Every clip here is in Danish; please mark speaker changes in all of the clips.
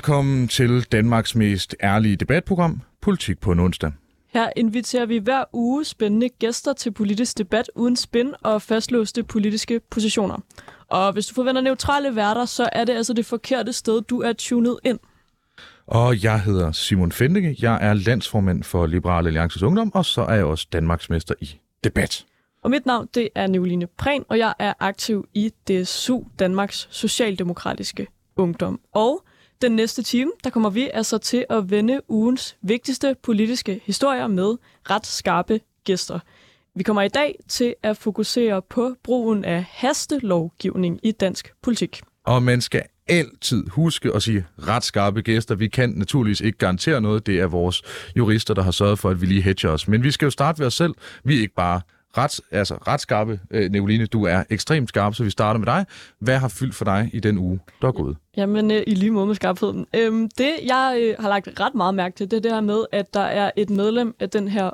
Speaker 1: Velkommen til Danmarks mest ærlige debatprogram, Politik på en onsdag.
Speaker 2: Her inviterer vi hver uge spændende gæster til politisk debat uden spin og fastlåste politiske positioner. Og hvis du forventer neutrale værter, så er det altså det forkerte sted, du er tunet ind.
Speaker 1: Og jeg hedder Simon Fendinge. Jeg er landsformand for Liberale Alliances Ungdom, og så er jeg også Danmarksmester i debat.
Speaker 2: Og mit navn det er Nicoline Prehn, og jeg er aktiv i DSU, Danmarks Socialdemokratiske Ungdom. Og den næste time, der kommer vi altså til at vende ugens vigtigste politiske historier med ret skarpe gæster. Vi kommer i dag til at fokusere på brugen af hastelovgivning i dansk politik.
Speaker 1: Og man skal altid huske at sige ret skarpe gæster. Vi kan naturligvis ikke garantere noget. Det er vores jurister, der har sørget for, at vi lige hedger os. Men vi skal jo starte ved os selv. Vi er ikke bare ret, altså ret skarpe. Øh, Nicoline, du er ekstremt skarp, så vi starter med dig. Hvad har fyldt for dig i den uge, der er gået?
Speaker 2: Jamen, øh, i lige måde med skarpheden. Øhm, det, jeg øh, har lagt ret meget mærke til, det er det her med, at der er et medlem af den her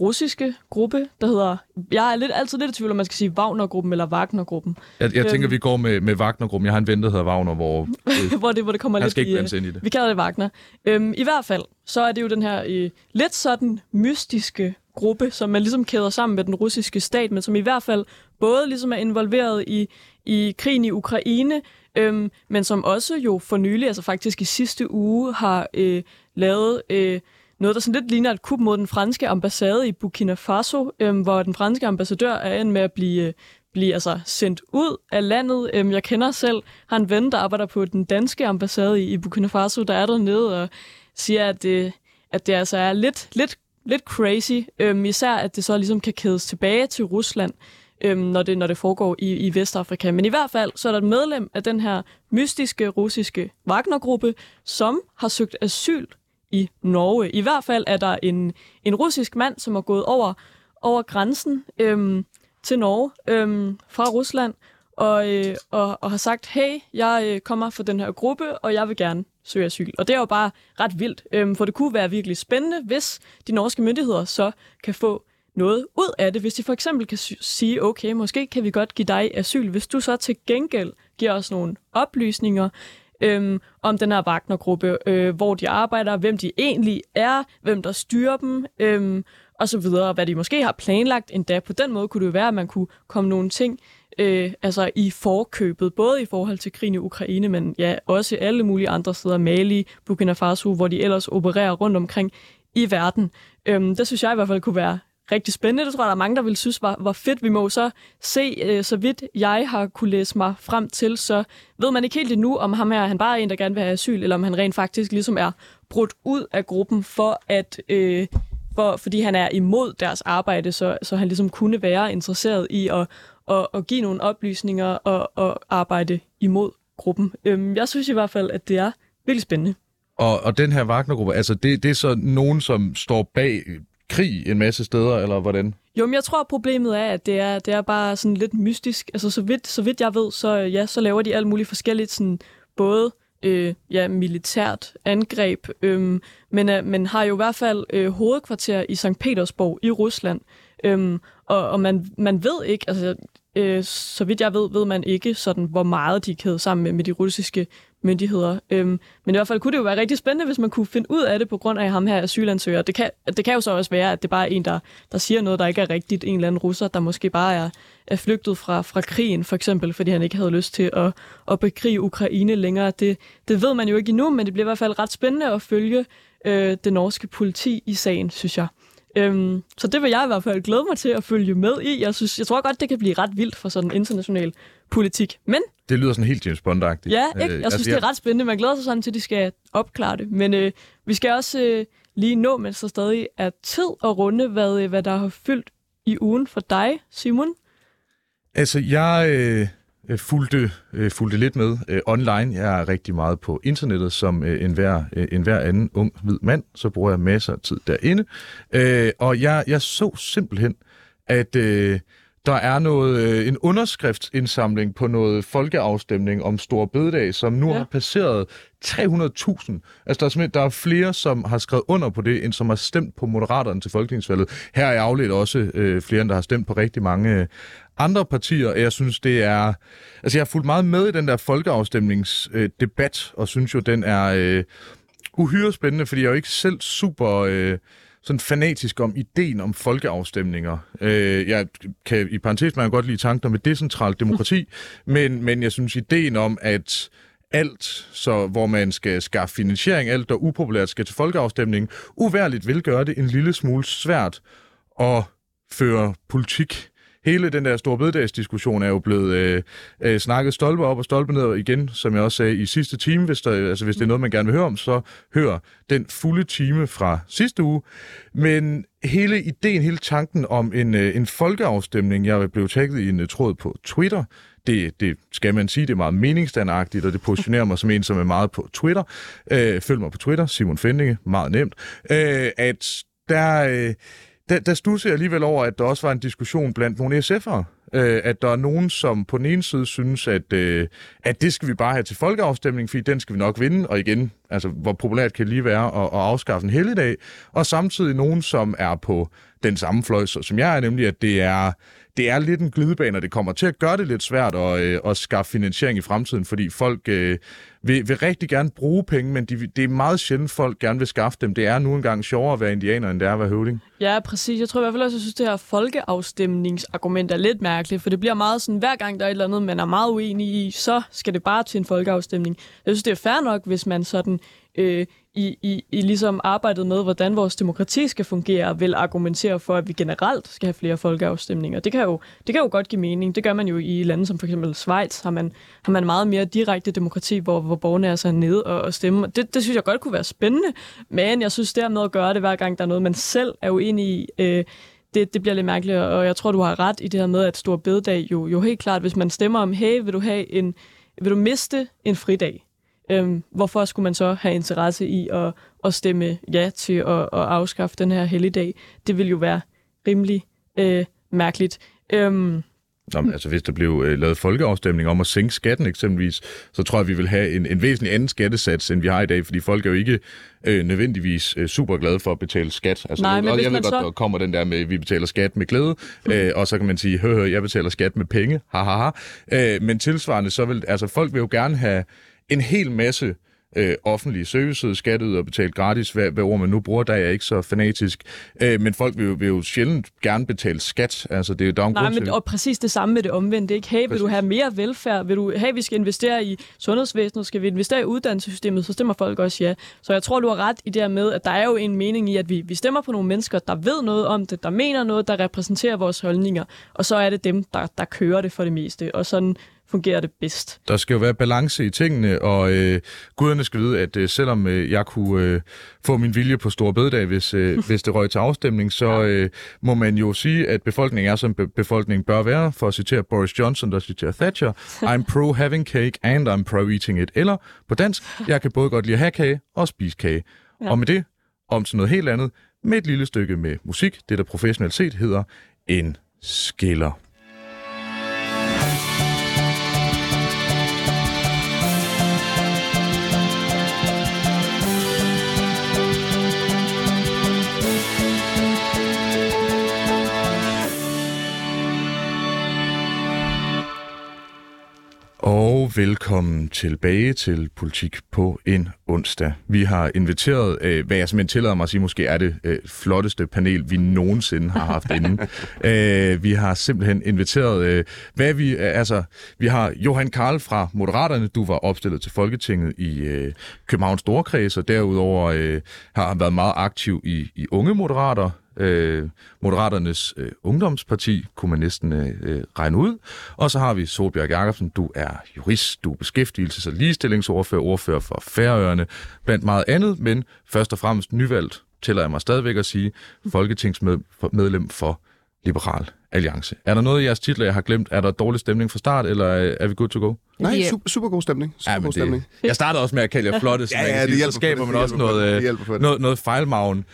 Speaker 2: russiske gruppe, der hedder... Jeg er lidt, altid lidt i tvivl, om man skal sige Wagner-gruppen eller Wagner-gruppen.
Speaker 1: Jeg, jeg tænker, vi går med, med Wagner-gruppen. Jeg har en ven, der hedder Wagner, hvor... Øh,
Speaker 2: hvor, det, hvor det kommer
Speaker 1: han
Speaker 2: lidt
Speaker 1: skal ikke
Speaker 2: i...
Speaker 1: ind i det.
Speaker 2: Vi kalder det Wagner. Øhm, I hvert fald, så er det jo den her øh, lidt sådan mystiske gruppe, som man ligesom kæder sammen med den russiske stat, men som i hvert fald både ligesom er involveret i, i krigen i Ukraine, øhm, men som også jo for nylig, altså faktisk i sidste uge, har øh, lavet øh, noget, der sådan lidt ligner et kup mod den franske ambassade i Burkina Faso, øhm, hvor den franske ambassadør er end med at blive, øh, blive altså sendt ud af landet. Øhm, jeg kender selv, har en ven, der arbejder på den danske ambassade i, i Burkina Faso, der er dernede og siger, at det, at det altså er lidt, lidt lidt crazy, øhm, især at det så ligesom kan kædes tilbage til Rusland, øhm, når, det, når det foregår i, i Vestafrika. Men i hvert fald så er der et medlem af den her mystiske russiske Wagner-gruppe, som har søgt asyl i Norge. I hvert fald er der en, en russisk mand, som er gået over, over grænsen øhm, til Norge øhm, fra Rusland, og, øh, og, og har sagt, hey, jeg øh, kommer fra den her gruppe, og jeg vil gerne søge asyl. Og det er jo bare ret vildt, øhm, for det kunne være virkelig spændende, hvis de norske myndigheder så kan få noget ud af det. Hvis de for eksempel kan sige, okay, måske kan vi godt give dig asyl, hvis du så til gengæld giver os nogle oplysninger øhm, om den her Wagner-gruppe, øh, hvor de arbejder, hvem de egentlig er, hvem der styrer dem, øhm, og så videre, hvad de måske har planlagt endda. På den måde kunne det jo være, at man kunne komme nogle ting øh, altså i forkøbet, både i forhold til krigen i Ukraine, men ja, også alle mulige andre steder, Mali, Burkina Faso, hvor de ellers opererer rundt omkring i verden. Øhm, det synes jeg i hvert fald kunne være rigtig spændende. Det tror jeg, der er mange, der vil synes var, var fedt. Vi må så se, øh, så vidt jeg har kunne læse mig frem til, så ved man ikke helt endnu, om ham her han bare er en, der gerne vil have asyl, eller om han rent faktisk ligesom er brudt ud af gruppen for at... Øh, for, fordi han er imod deres arbejde, så, så han ligesom kunne være interesseret i at, at, at give nogle oplysninger og, og arbejde imod gruppen. Øhm, jeg synes i hvert fald, at det er virkelig spændende.
Speaker 1: Og, og den her Wagner-gruppe, altså det, det er så nogen, som står bag krig en masse steder, eller hvordan?
Speaker 2: Jo, men jeg tror, problemet er, at det er, det er bare sådan lidt mystisk. Altså, så vidt, så vidt jeg ved, så, ja, så laver de alt muligt forskelligt, sådan, både øh, ja, militært angreb, øh, men, øh, men har jo i hvert fald øh, hovedkvarter i St. Petersborg i Rusland. Øhm, og, og man, man ved ikke, altså øh, så vidt jeg ved, ved man ikke sådan, hvor meget de er kædet sammen med, med de russiske myndigheder. Øhm, men i hvert fald kunne det jo være rigtig spændende, hvis man kunne finde ud af det på grund af ham her asylansøger. Det kan, det kan jo så også være, at det bare er en, der, der siger noget, der ikke er rigtigt. En eller anden russer, der måske bare er, er flygtet fra, fra krigen, for eksempel, fordi han ikke havde lyst til at, at bekrige Ukraine længere. Det, det ved man jo ikke endnu, men det bliver i hvert fald ret spændende at følge øh, det norske politi i sagen, synes jeg. Øhm, så det vil jeg i hvert fald glæde mig til at følge med i. Jeg, synes, jeg tror godt, det kan blive ret vildt for sådan international politik. Men...
Speaker 1: Det lyder sådan helt James bond -agtigt.
Speaker 2: Ja, ikke? jeg øh, synes, altså, det er ret spændende. Man glæder sig sådan til, at de skal opklare det. Men øh, vi skal også øh, lige nå, mens der stadig er tid at runde, hvad, øh, hvad der har fyldt i ugen for dig, Simon.
Speaker 1: Altså, jeg... Øh øh, fulgte, øh, fulgte lidt med øh, online. Jeg er rigtig meget på internettet som øh, enhver, øh, enhver anden ung hvid mand, så bruger jeg masser af tid derinde. Øh, og jeg, jeg så simpelthen, at øh, der er noget øh, en underskriftsindsamling på noget folkeafstemning om Stor Bededag, som nu ja. har passeret 300.000. Altså, der er, simpelthen, der er flere, som har skrevet under på det, end som har stemt på Moderaterne til folketingsvalget. Her er afledt også øh, flere, der har stemt på rigtig mange øh, andre partier, og jeg synes, det er... Altså, jeg har fulgt meget med i den der folkeafstemningsdebat, øh, og synes jo, den er øh, uhyre spændende, fordi jeg er jo ikke selv super... Øh, sådan fanatisk om ideen om folkeafstemninger. Øh, jeg kan i parentes man godt lide tanken om et decentralt demokrati, men, men jeg synes ideen om, at alt, så hvor man skal skaffe finansiering, alt der upopulært skal til folkeafstemning, uværligt vil gøre det en lille smule svært at føre politik hele den der store bededagsdiskussion er jo blevet øh, øh, snakket stolpe op og stolpe ned igen, som jeg også sagde i sidste time. Hvis, der, altså, hvis det er noget, man gerne vil høre om, så hør den fulde time fra sidste uge. Men hele ideen, hele tanken om en, øh, en folkeafstemning, jeg blev tagget i en øh, tråd på Twitter, det, det skal man sige, det er meget meningsstandagtigt, og det positionerer mig som en, som er meget på Twitter. Øh, følg mig på Twitter, Simon Fendinge, meget nemt. Øh, at der... Øh, der, der stusser jeg alligevel over, at der også var en diskussion blandt nogle SF'ere. Øh, at der er nogen, som på den ene side synes, at, øh, at det skal vi bare have til folkeafstemning, fordi den skal vi nok vinde. Og igen, altså, hvor populært kan det lige være at, at afskaffe en helligdag. Og samtidig nogen, som er på den samme fløj, som jeg er, nemlig at det er det er lidt en glidebane, og det kommer til at gøre det lidt svært at, øh, at skaffe finansiering i fremtiden, fordi folk øh, vil, vil rigtig gerne bruge penge, men de, det er meget sjældent, folk gerne vil skaffe dem. Det er nu engang sjovere at være indianer, end det er at være høvding.
Speaker 2: Ja, præcis. Jeg tror i hvert fald også, at jeg synes, at det her folkeafstemningsargument er lidt mærkeligt, for det bliver meget sådan, hver gang der er et eller andet, man er meget uenig i, så skal det bare til en folkeafstemning. Jeg synes, det er fair nok, hvis man sådan øh, i, i, i ligesom arbejdet med, hvordan vores demokrati skal fungere, vil argumentere for, at vi generelt skal have flere folkeafstemninger. Det kan jo, det kan jo godt give mening. Det gør man jo i lande som for eksempel Schweiz, har man, har man meget mere direkte demokrati, hvor, hvor borgerne er så nede og, og stemme. Det, det synes jeg godt kunne være spændende, men jeg synes dermed at gøre det, hver gang der er noget, man selv er uenig i, øh, det, det bliver lidt mærkeligt, og jeg tror, du har ret i det her med, at Stor Bededag jo, jo helt klart, hvis man stemmer om, hey, vil du have en, vil du miste en fridag? Øhm, hvorfor skulle man så have interesse i at, at stemme ja til at, at afskaffe den her helligdag? Det vil jo være rimelig øh, mærkeligt. Øhm,
Speaker 1: Nå, altså, hvis der blev øh, lavet folkeafstemning om at sænke skatten eksempelvis, så tror jeg, vi vil have en, en væsentlig anden skattesats, end vi har i dag, fordi folk er jo ikke øh, nødvendigvis øh, super glade for at betale skat. Altså,
Speaker 2: Nej, men
Speaker 1: jeg ved
Speaker 2: godt,
Speaker 1: så... der kommer den der med, at vi betaler skat med glæde, mm. øh, og så kan man sige, hør, hør, jeg betaler skat med penge, hahaha. Øh, men tilsvarende, så vil, altså folk vil jo gerne have en hel masse øh, offentlige services, skatteyder betalt gratis, hvad, hvad ord man nu bruger, der er jeg ikke så fanatisk. Øh, men folk vil jo, vil jo sjældent gerne betale skat. Altså, det er jo, der er
Speaker 2: Nej, men, og præcis det samme med det omvendte. Ikke? Hey, vil præcis. du have mere velfærd? Vil du, hey, vi skal investere i sundhedsvæsenet? Skal vi investere i uddannelsessystemet? Så stemmer folk også ja. Så jeg tror, du har ret i det her med, at der er jo en mening i, at vi, vi stemmer på nogle mennesker, der ved noget om det, der mener noget, der repræsenterer vores holdninger. Og så er det dem, der, der kører det for det meste. Og sådan fungerer det bedst.
Speaker 1: Der skal jo være balance i tingene, og øh, guderne skal vide, at øh, selvom øh, jeg kunne øh, få min vilje på store bededag, hvis, øh, hvis det røg til afstemning, så øh, må man jo sige, at befolkningen er, som be- befolkningen bør være, for at citere Boris Johnson, der citerer Thatcher, I'm pro having cake and I'm pro eating it. Eller på dansk, jeg kan både godt lide at have kage og spise kage. Ja. Og med det, om til noget helt andet, med et lille stykke med musik, det der professionelt set hedder en skiller. Og velkommen tilbage til Politik på en onsdag. Vi har inviteret, øh, hvad jeg simpelthen tillader mig at sige, måske er det øh, flotteste panel, vi nogensinde har haft inde. øh, vi har simpelthen inviteret, øh, hvad vi, øh, altså, vi har Johan Karl fra Moderaterne, du var opstillet til Folketinget i øh, Københavns Storkreds, og derudover øh, har været meget aktiv i, i Unge Moderater, øh, Moderaternes øh, ungdomsparti, kunne man næsten øh, øh, regne ud. Og så har vi Solbjerg Jacobsen, du er jurist, du er beskæftigelses- og ligestillingsordfører, ordfører for Færøerne, blandt meget andet, men først og fremmest nyvalgt, tæller jeg mig stadigvæk at sige, folketingsmedlem for Liberal Alliance. Er der noget i jeres titler, jeg har glemt? Er der dårlig stemning fra start, eller er vi good to go?
Speaker 3: Nej, super, super god stemning. Super ja, god stemning.
Speaker 1: Det, jeg starter også med at kalde jer flotte, så, ja, ja, det sige, så skaber man også noget, noget, noget fejlmagen.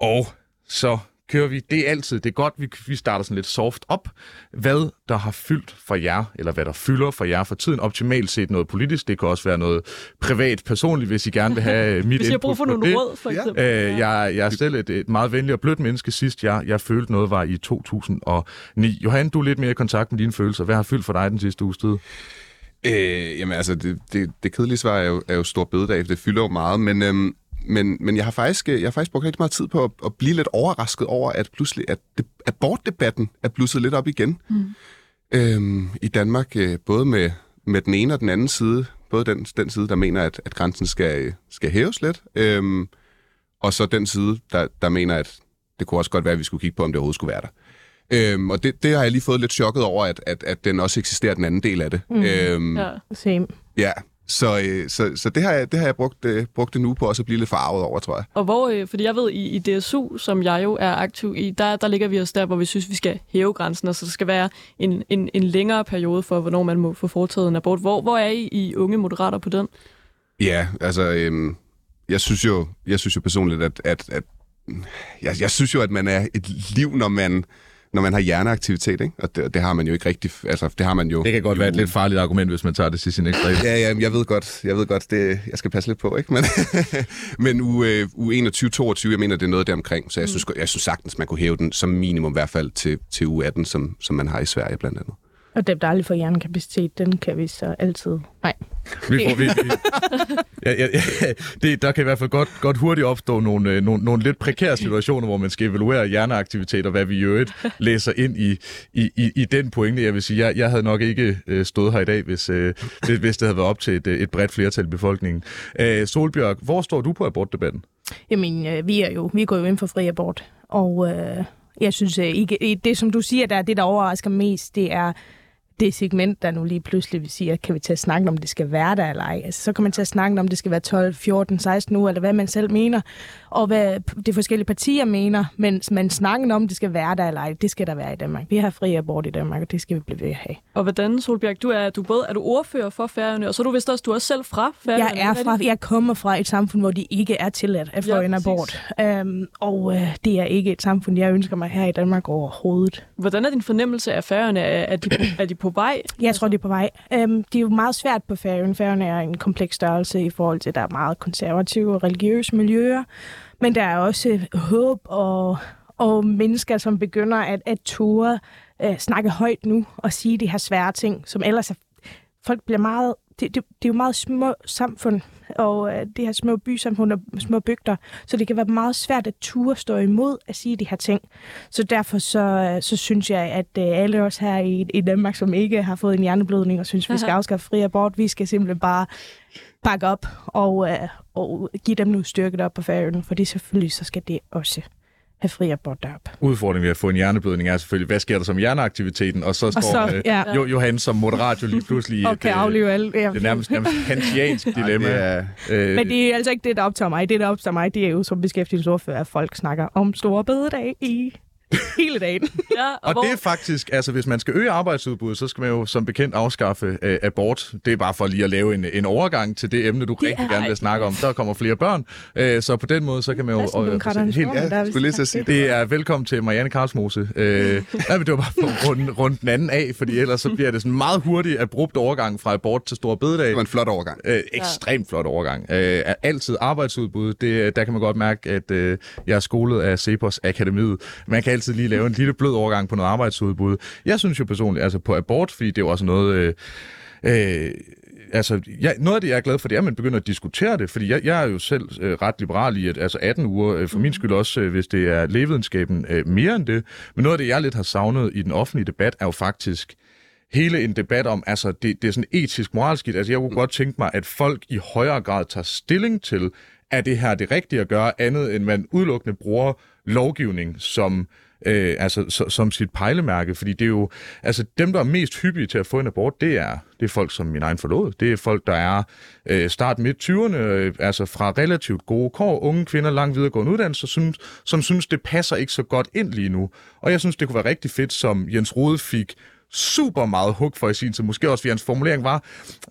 Speaker 1: Og så kører vi, det er altid, det er godt, vi, vi starter sådan lidt soft op. Hvad der har fyldt for jer, eller hvad der fylder for jer for tiden, optimalt set noget politisk, det kan også være noget privat, personligt, hvis I gerne vil have mit
Speaker 2: Hvis jeg har brug for nogle råd, for eksempel.
Speaker 1: Øh, jeg, jeg er selv et, et meget venligt og blødt menneske sidst. Jeg, jeg følte noget var i 2009. Johan, du er lidt mere i kontakt med dine følelser. Hvad har fyldt for dig den sidste uges tid?
Speaker 3: Øh, jamen altså, det, det, det kedelige svar er jo, er jo stor bededag, det fylder jo meget, men, øhm, men, men jeg, har faktisk, jeg har faktisk brugt rigtig meget tid på at, at blive lidt overrasket over, at pludselig at det, abortdebatten er blusset lidt op igen. Mm. Øhm, I Danmark, øh, både med, med den ene og den anden side, både den, den side, der mener, at, at grænsen skal, skal hæves lidt, øhm, og så den side, der, der mener, at det kunne også godt være, at vi skulle kigge på, om det overhovedet skulle være der. Øhm, og det, det har jeg lige fået lidt chokket over, at, at, at den også eksisterer, den anden del af det. Mm. Øhm,
Speaker 2: Ja.
Speaker 4: Same.
Speaker 3: ja. Så, øh, så, så det har jeg, det har jeg brugt, øh, brugt det nu på også at blive lidt farvet over, tror jeg.
Speaker 2: Og hvor, øh, fordi jeg ved, i, i DSU, som jeg jo er aktiv i, der, der ligger vi os der, hvor vi synes, vi skal hæve grænsen, og så der skal være en, en, en længere periode for, hvornår man må få foretaget en abort. Hvor, hvor er I, I unge moderater på den?
Speaker 3: Ja, altså, øhm, jeg synes jo, jeg synes jo personligt, at, at, at jeg, jeg synes jo, at man er et liv, når man, når man har hjerneaktivitet, ikke? Og det, det har man jo ikke rigtig, altså det har man jo...
Speaker 1: Det kan godt
Speaker 3: jo,
Speaker 1: være et lidt farligt argument, hvis man tager det til sin ekstrem.
Speaker 3: Ja, ja, jeg ved godt, jeg ved godt, det, jeg skal passe lidt på, ikke? Men, men u, øh, u 21-22, jeg mener, det er noget deromkring, så jeg synes, jeg synes sagtens, man kunne hæve den som minimum i hvert fald til, til u 18, som, som man har i Sverige blandt andet.
Speaker 4: Og dem, der aldrig får hjernekapacitet, den kan vi så altid... Nej.
Speaker 1: Vi får, vi, vi, ja, ja, ja, det, der kan i hvert fald godt, godt hurtigt opstå nogle, øh, nogle, nogle lidt prekære situationer, hvor man skal evaluere hjerneaktivitet, og hvad vi i øvrigt læser ind i, i, i, i den pointe. Jeg vil sige, jeg, jeg havde nok ikke øh, stået her i dag, hvis, øh, det, hvis det havde været op til et, et bredt flertal i befolkningen. Øh, Solbjørg, hvor står du på abortdebatten?
Speaker 4: Jamen, øh, vi er jo vi går jo ind for fri abort, og øh, jeg synes ikke, det, som du siger, der det, der overrasker mest, det er det segment, der nu lige pludselig vil sige, at kan vi tage snakken om, det skal være der eller ej. Altså, så kan man tage snakken om, det skal være 12, 14, 16 uger, eller hvad man selv mener, og hvad de forskellige partier mener, men man snakken om, det skal være der eller ej, det skal der være i Danmark. Vi har fri abort i Danmark, og det skal vi blive ved at have.
Speaker 2: Og hvordan, Solbjerg, du er, du både er du ordfører for Færøerne, og så er du vist også, du er også selv fra Færøerne.
Speaker 4: Jeg er fra, jeg kommer fra et samfund, hvor de ikke er tilladt at få
Speaker 2: Ja,
Speaker 4: en abort. Um, og uh, det er ikke et samfund, jeg ønsker mig her i Danmark overhovedet.
Speaker 2: Hvordan er din fornemmelse af Færøerne? Er, er, de, er de på vej?
Speaker 4: Jeg tror, det er på vej. Um, det er jo meget svært på Færøen. Færøen er en kompleks størrelse i forhold til, at der er meget konservative og religiøse miljøer. Men der er også håb og, og mennesker, som begynder at, at ture uh, snakke højt nu og sige de her svære ting, som ellers er, folk bliver meget... Det, det, det er jo meget små samfund, og uh, det her små bysamfund og små bygder, så det kan være meget svært at ture stå imod at sige de her ting. Så derfor så, øh, så synes jeg, at uh, alle os her i, i Danmark, som ikke har fået en hjerneblødning og synes, vi skal afskaffe fri abort, vi skal simpelthen bare bakke op og, uh, og give dem nu styrket op på færøen, fordi selvfølgelig så skal det også have fri abort derop.
Speaker 1: Udfordringen ved at få en hjerneblødning er selvfølgelig, hvad sker der som hjerneaktiviteten? Og så står
Speaker 4: så,
Speaker 1: øh,
Speaker 4: ja.
Speaker 1: jo, Johan som moderat jo lige pludselig
Speaker 4: Og kan
Speaker 1: øh,
Speaker 4: aflive alle. Ja.
Speaker 1: det er nærmest, nærmest kantiansk dilemma.
Speaker 3: det er,
Speaker 1: øh,
Speaker 4: Men det er altså ikke det, der optager mig. Det, der optager mig, det er jo som beskæftigelsesordfører, at folk snakker om store bededag i hele dagen.
Speaker 2: Ja, og,
Speaker 1: Og
Speaker 2: hvor,
Speaker 1: det er faktisk, altså hvis man skal øge arbejdsudbuddet, så skal man jo som bekendt afskaffe øh, abort. Det er bare for lige at lave en, en overgang til det emne, du
Speaker 4: Det
Speaker 1: rigtig
Speaker 4: er-
Speaker 1: gerne vil snakke om. Der kommer flere børn, øh, så på den måde, så kan man jo...
Speaker 4: Kristendemokraterne
Speaker 1: helt,
Speaker 4: Stormen, der er
Speaker 3: skulle lige sige
Speaker 1: det er velkommen til Marianne Karlsmose. Øh, nej, men det var bare for at runde, runde den anden af, fordi ellers så bliver det sådan meget hurtigt abrupt overgang fra abort til store bededag.
Speaker 3: det var en flot overgang.
Speaker 1: Øh, ekstremt flot overgang. Øh, altid arbejdsudbud. Det, der kan man godt mærke, at øh, jeg er skolet af Cepos Akademiet. Man kan altid lige lave en lille blød overgang på noget arbejdsudbud. Jeg synes jo personligt, altså på abort, fordi det er jo også noget... Øh, øh, altså, jeg, noget af det, jeg er glad for, det er, at man begynder at diskutere det, fordi jeg, jeg er jo selv øh, ret liberal i, at altså 18 uger, øh, for min skyld også, øh, hvis det er lægevidenskaben, øh, mere end det. Men noget af det, jeg lidt har savnet i den offentlige debat, er jo faktisk hele en debat om, altså det, det er sådan etisk moralsk. Altså jeg kunne godt tænke mig, at folk i højere grad tager stilling til, er det her det rigtige at gøre, andet end man udelukkende bruger lovgivning som øh, altså, så, som sit pejlemærke, fordi det er jo, altså dem, der er mest hyppige til at få en abort, det er, det er folk som min egen forlod. Det er folk, der er øh, start midt 20'erne, øh, altså fra relativt gode kår, unge kvinder, lang videregående uddannelse, som, som synes, det passer ikke så godt ind lige nu. Og jeg synes, det kunne være rigtig fedt, som Jens Rode fik super meget hug for i sin tid. Måske også, fordi hans formulering var,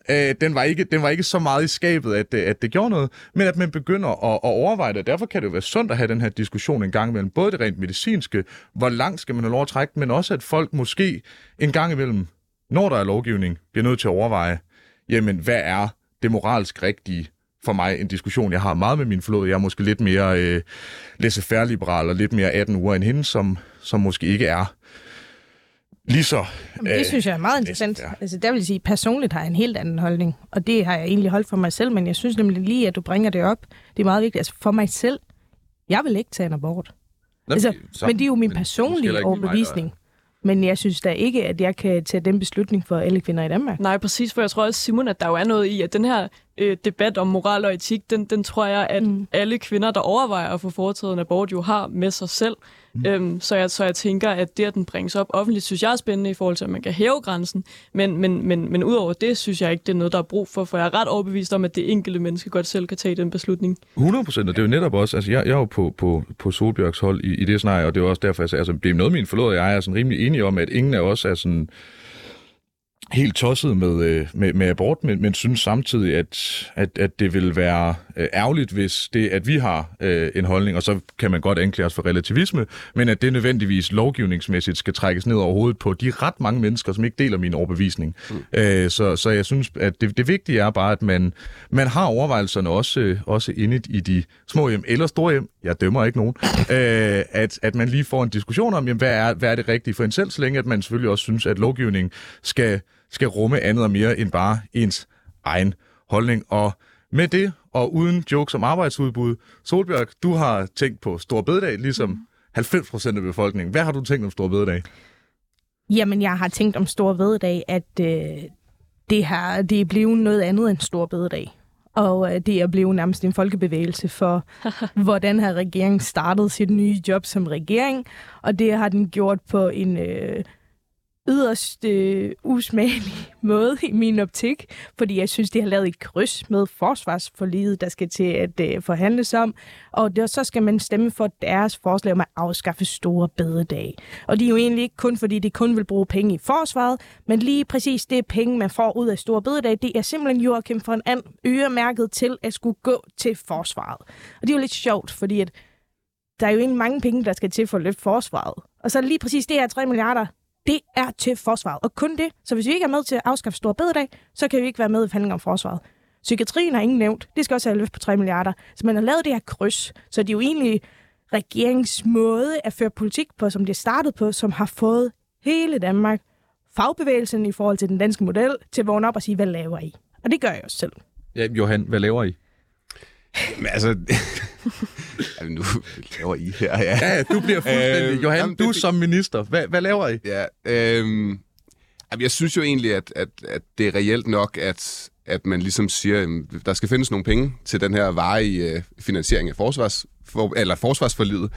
Speaker 1: øh, den, var ikke, den var ikke så meget i skabet, at, øh, at det gjorde noget, men at man begynder at, at overveje det. Derfor kan det jo være sundt at have den her diskussion en gang imellem. Både det rent medicinske, hvor langt skal man have lov at trække, men også at folk måske en gang imellem, når der er lovgivning, bliver nødt til at overveje, jamen hvad er det moralsk rigtige for mig en diskussion, jeg har meget med min forlod. Jeg er måske lidt mere øh, laissez-faire-liberal og lidt mere 18 uger end hende, som, som måske ikke er lige så...
Speaker 4: Jamen, det øh, synes jeg er meget interessant. Ja. Altså, der vil sige, personligt har jeg en helt anden holdning, og det har jeg egentlig holdt for mig selv, men jeg synes nemlig lige, at du bringer det op. Det er meget vigtigt. Altså, for mig selv, jeg vil ikke tage en abort. Nå, altså, så, men det er jo min personlige overbevisning. Men jeg synes da ikke, at jeg kan tage den beslutning for alle kvinder i Danmark.
Speaker 2: Nej, præcis, for jeg tror også, Simon, at der jo er noget i, at den her øh, debat om moral og etik, den, den tror jeg, at mm. alle kvinder, der overvejer at få foretaget en abort, jo har med sig selv. Mm. Øhm, så, jeg, så jeg tænker, at det, at den bringes op offentligt, synes jeg er spændende i forhold til, at man kan hæve grænsen. Men, men, men, men udover det, synes jeg ikke, det er noget, der er brug for, for jeg er ret overbevist om, at det enkelte menneske godt selv kan tage den beslutning.
Speaker 1: 100 procent, og det er jo netop også, altså jeg, jeg er jo på, på, på Solbjørgs hold i, i det scenarie, og det er også derfor, jeg sagde, altså det er noget, min forlod jeg er sådan rimelig enige om, at ingen af os er sådan helt tosset med, øh, med, med abort, men, men synes samtidig, at, at, at det vil være øh, ærgerligt, hvis det, at vi har øh, en holdning, og så kan man godt anklage os for relativisme, men at det nødvendigvis lovgivningsmæssigt skal trækkes ned over hovedet på de ret mange mennesker, som ikke deler min overbevisning. Mm. Øh, så, så jeg synes, at det, det vigtige er bare, at man, man har overvejelserne også, også inde i de små hjem eller store hjem, jeg dømmer ikke nogen, øh, at, at man lige får en diskussion om, jamen, hvad, er, hvad er det rigtige for en selv, så længe at man selvfølgelig også synes, at lovgivningen skal skal rumme andet og mere end bare ens egen holdning. Og med det, og uden jokes om arbejdsudbud, Solbjørg, du har tænkt på Stor Bededag, ligesom 90 procent af befolkningen. Hvad har du tænkt om Stor Bededag?
Speaker 4: Jamen, jeg har tænkt om Stor Bededag, at øh, det, har, det er blevet noget andet end Stor Bededag. Og øh, det er blevet nærmest en folkebevægelse for, hvordan har regeringen startet sit nye job som regering. Og det har den gjort på en øh, yderst øh, usmagelig måde i min optik, fordi jeg synes, de har lavet et kryds med forsvarsforliget, der skal til at øh, forhandles om, og der, så skal man stemme for deres forslag om at afskaffe store bededag. Og det er jo egentlig ikke kun, fordi de kun vil bruge penge i forsvaret, men lige præcis det penge, man får ud af store bededag, det er simpelthen Joachim von And øremærket til at skulle gå til forsvaret. Og det er jo lidt sjovt, fordi at der er jo egentlig mange penge, der skal til for at løfte forsvaret. Og så lige præcis det her 3 milliarder, det er til forsvaret. Og kun det. Så hvis vi ikke er med til at afskaffe store bededag, så kan vi ikke være med i forhandlinger om forsvaret. Psykiatrien har ingen nævnt. Det skal også have løft på 3 milliarder. Så man har lavet det her kryds. Så det er jo egentlig regeringsmåde at føre politik på, som det startede på, som har fået hele Danmark, fagbevægelsen i forhold til den danske model, til at vågne op og sige, hvad laver I? Og det gør jeg også selv.
Speaker 1: Ja, Johan, hvad laver I?
Speaker 3: Men altså, Jamen, nu laver I her, ja.
Speaker 1: Ja, du bliver fuldstændig. Øh, Johan, jamen, du det, som minister, hvad, hvad laver I?
Speaker 3: Ja, øhm, jeg synes jo egentlig, at, at, at det er reelt nok, at, at man ligesom siger, at der skal findes nogle penge til den her varige øh, finansiering af forsvars, for, eller forsvarsforlidet.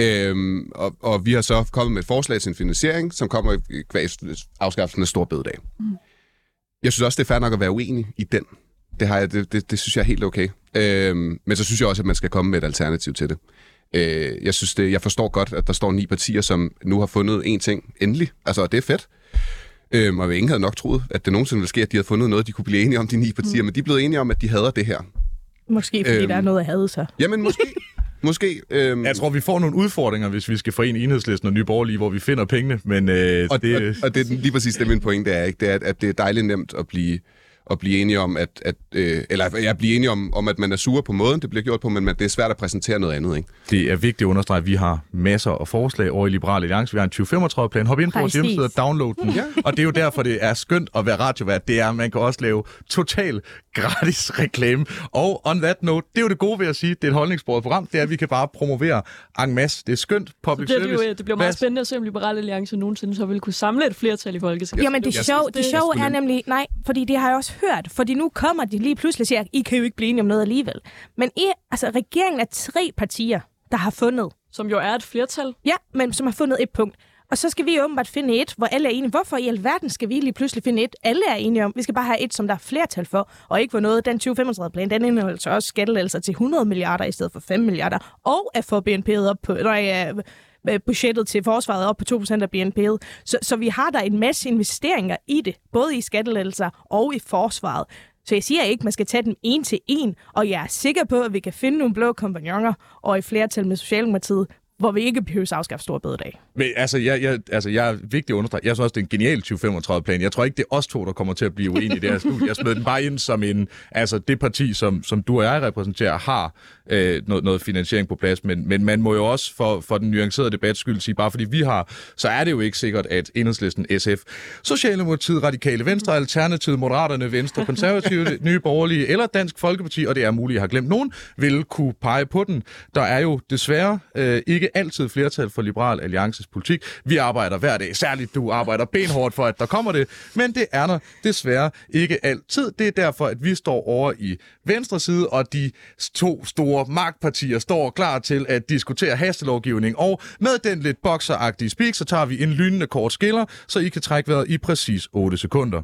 Speaker 3: Øhm, og, og vi har så kommet med et forslag til en finansiering, som kommer i afskaffelsen af stor bededag. Mm. Jeg synes også, det er fair nok at være uenig i den. Det, har jeg, det, det, det synes jeg er helt okay. Øhm, men så synes jeg også, at man skal komme med et alternativ til det. Øh, jeg synes det, jeg forstår godt, at der står ni partier, som nu har fundet en ting endelig. Altså, det er fedt. Øhm, og ingen havde nok troet, at det nogensinde ville ske, at de havde fundet noget, de kunne blive enige om, de ni partier. Mm. Men de er blevet enige om, at de hader det her.
Speaker 4: Måske fordi øhm, der er noget at have sig.
Speaker 3: Jamen, måske. Måske.
Speaker 1: Øhm... Jeg tror, vi får nogle udfordringer, hvis vi skal forene enhedslisten og Nye Borgerlige, hvor vi finder pengene, men øh,
Speaker 3: og,
Speaker 1: det...
Speaker 3: Og, og det er lige præcis det, min pointe er, ikke? Det er, at det er dejligt nemt at blive at blive enige om, at, at øh, eller ja, blive enige om, om, at man er sur på måden, det bliver gjort på, men det er svært at præsentere noget andet. Ikke?
Speaker 1: Det er vigtigt at understrege, at vi har masser af forslag over i Liberale Alliance. Vi har en 2035-plan. Hop ind på vores hjemmeside og download den. Ja. Og det er jo derfor, det er skønt at være radiovært. Det er, at man kan også lave total gratis reklame. Og on that note, det er jo det gode ved at sige, det er et holdningsbordet program, det er, at vi kan bare promovere en masse. Det er skønt public
Speaker 2: så det,
Speaker 1: service.
Speaker 2: Det, jo, det bliver meget spændende at se, om Liberale Alliance nogensinde så vil kunne samle et flertal i Folketinget.
Speaker 4: Jamen det sjove, det sjove er nemlig, nej, fordi det har jeg også hørt, fordi nu kommer de lige pludselig og siger, I kan jo ikke blive enige om noget alligevel. Men I, altså, regeringen er tre partier, der har fundet.
Speaker 2: Som jo er et flertal.
Speaker 4: Ja, men som har fundet et punkt. Og så skal vi åbenbart finde et, hvor alle er enige. Hvorfor i alverden skal vi lige pludselig finde et, alle er enige om? Vi skal bare have et, som der er flertal for, og ikke for noget. Den 2035-plan, den indeholder så også skattelettelser til 100 milliarder i stedet for 5 milliarder, og at få BNP'et op på, nej, øh, Øh, budgettet til forsvaret op på 2% af BNP'et. Så, så vi har der en masse investeringer i det, både i skattelettelser og i forsvaret. Så jeg siger ikke, at man skal tage dem en til en, og jeg er sikker på, at vi kan finde nogle blå kompagnoner og i flertal med Socialdemokratiet, hvor vi ikke behøver at afskaffe store bededag.
Speaker 1: Men altså, jeg, jeg, altså, jeg er vigtig at understrege. Jeg synes også, det er en genial 2035-plan. Jeg tror ikke, det er os to, der kommer til at blive uenige i det her studie. Jeg smed den bare ind som en... Altså, det parti, som, som du og jeg repræsenterer, har øh, noget, noget finansiering på plads. Men, men man må jo også for, for den nuancerede debat skyld sige, bare fordi vi har, så er det jo ikke sikkert, at Enhedslisten, SF, Socialdemokratiet, Radikale Venstre, Alternativet, Moderaterne, Venstre, Konservative, Nye Borgerlige eller Dansk Folkeparti, og det er muligt, jeg har glemt nogen, vil kunne pege på den. Der er jo desværre øh, ikke altid flertal for Liberal Alliances politik. Vi arbejder hver dag, særligt du arbejder benhårdt for, at der kommer det, men det er der desværre ikke altid. Det er derfor, at vi står over i venstre side, og de to store magtpartier står klar til at diskutere hastelovgivning, og med den lidt bokseragtige speak, så tager vi en lynende kort skiller, så I kan trække vejret i præcis 8 sekunder.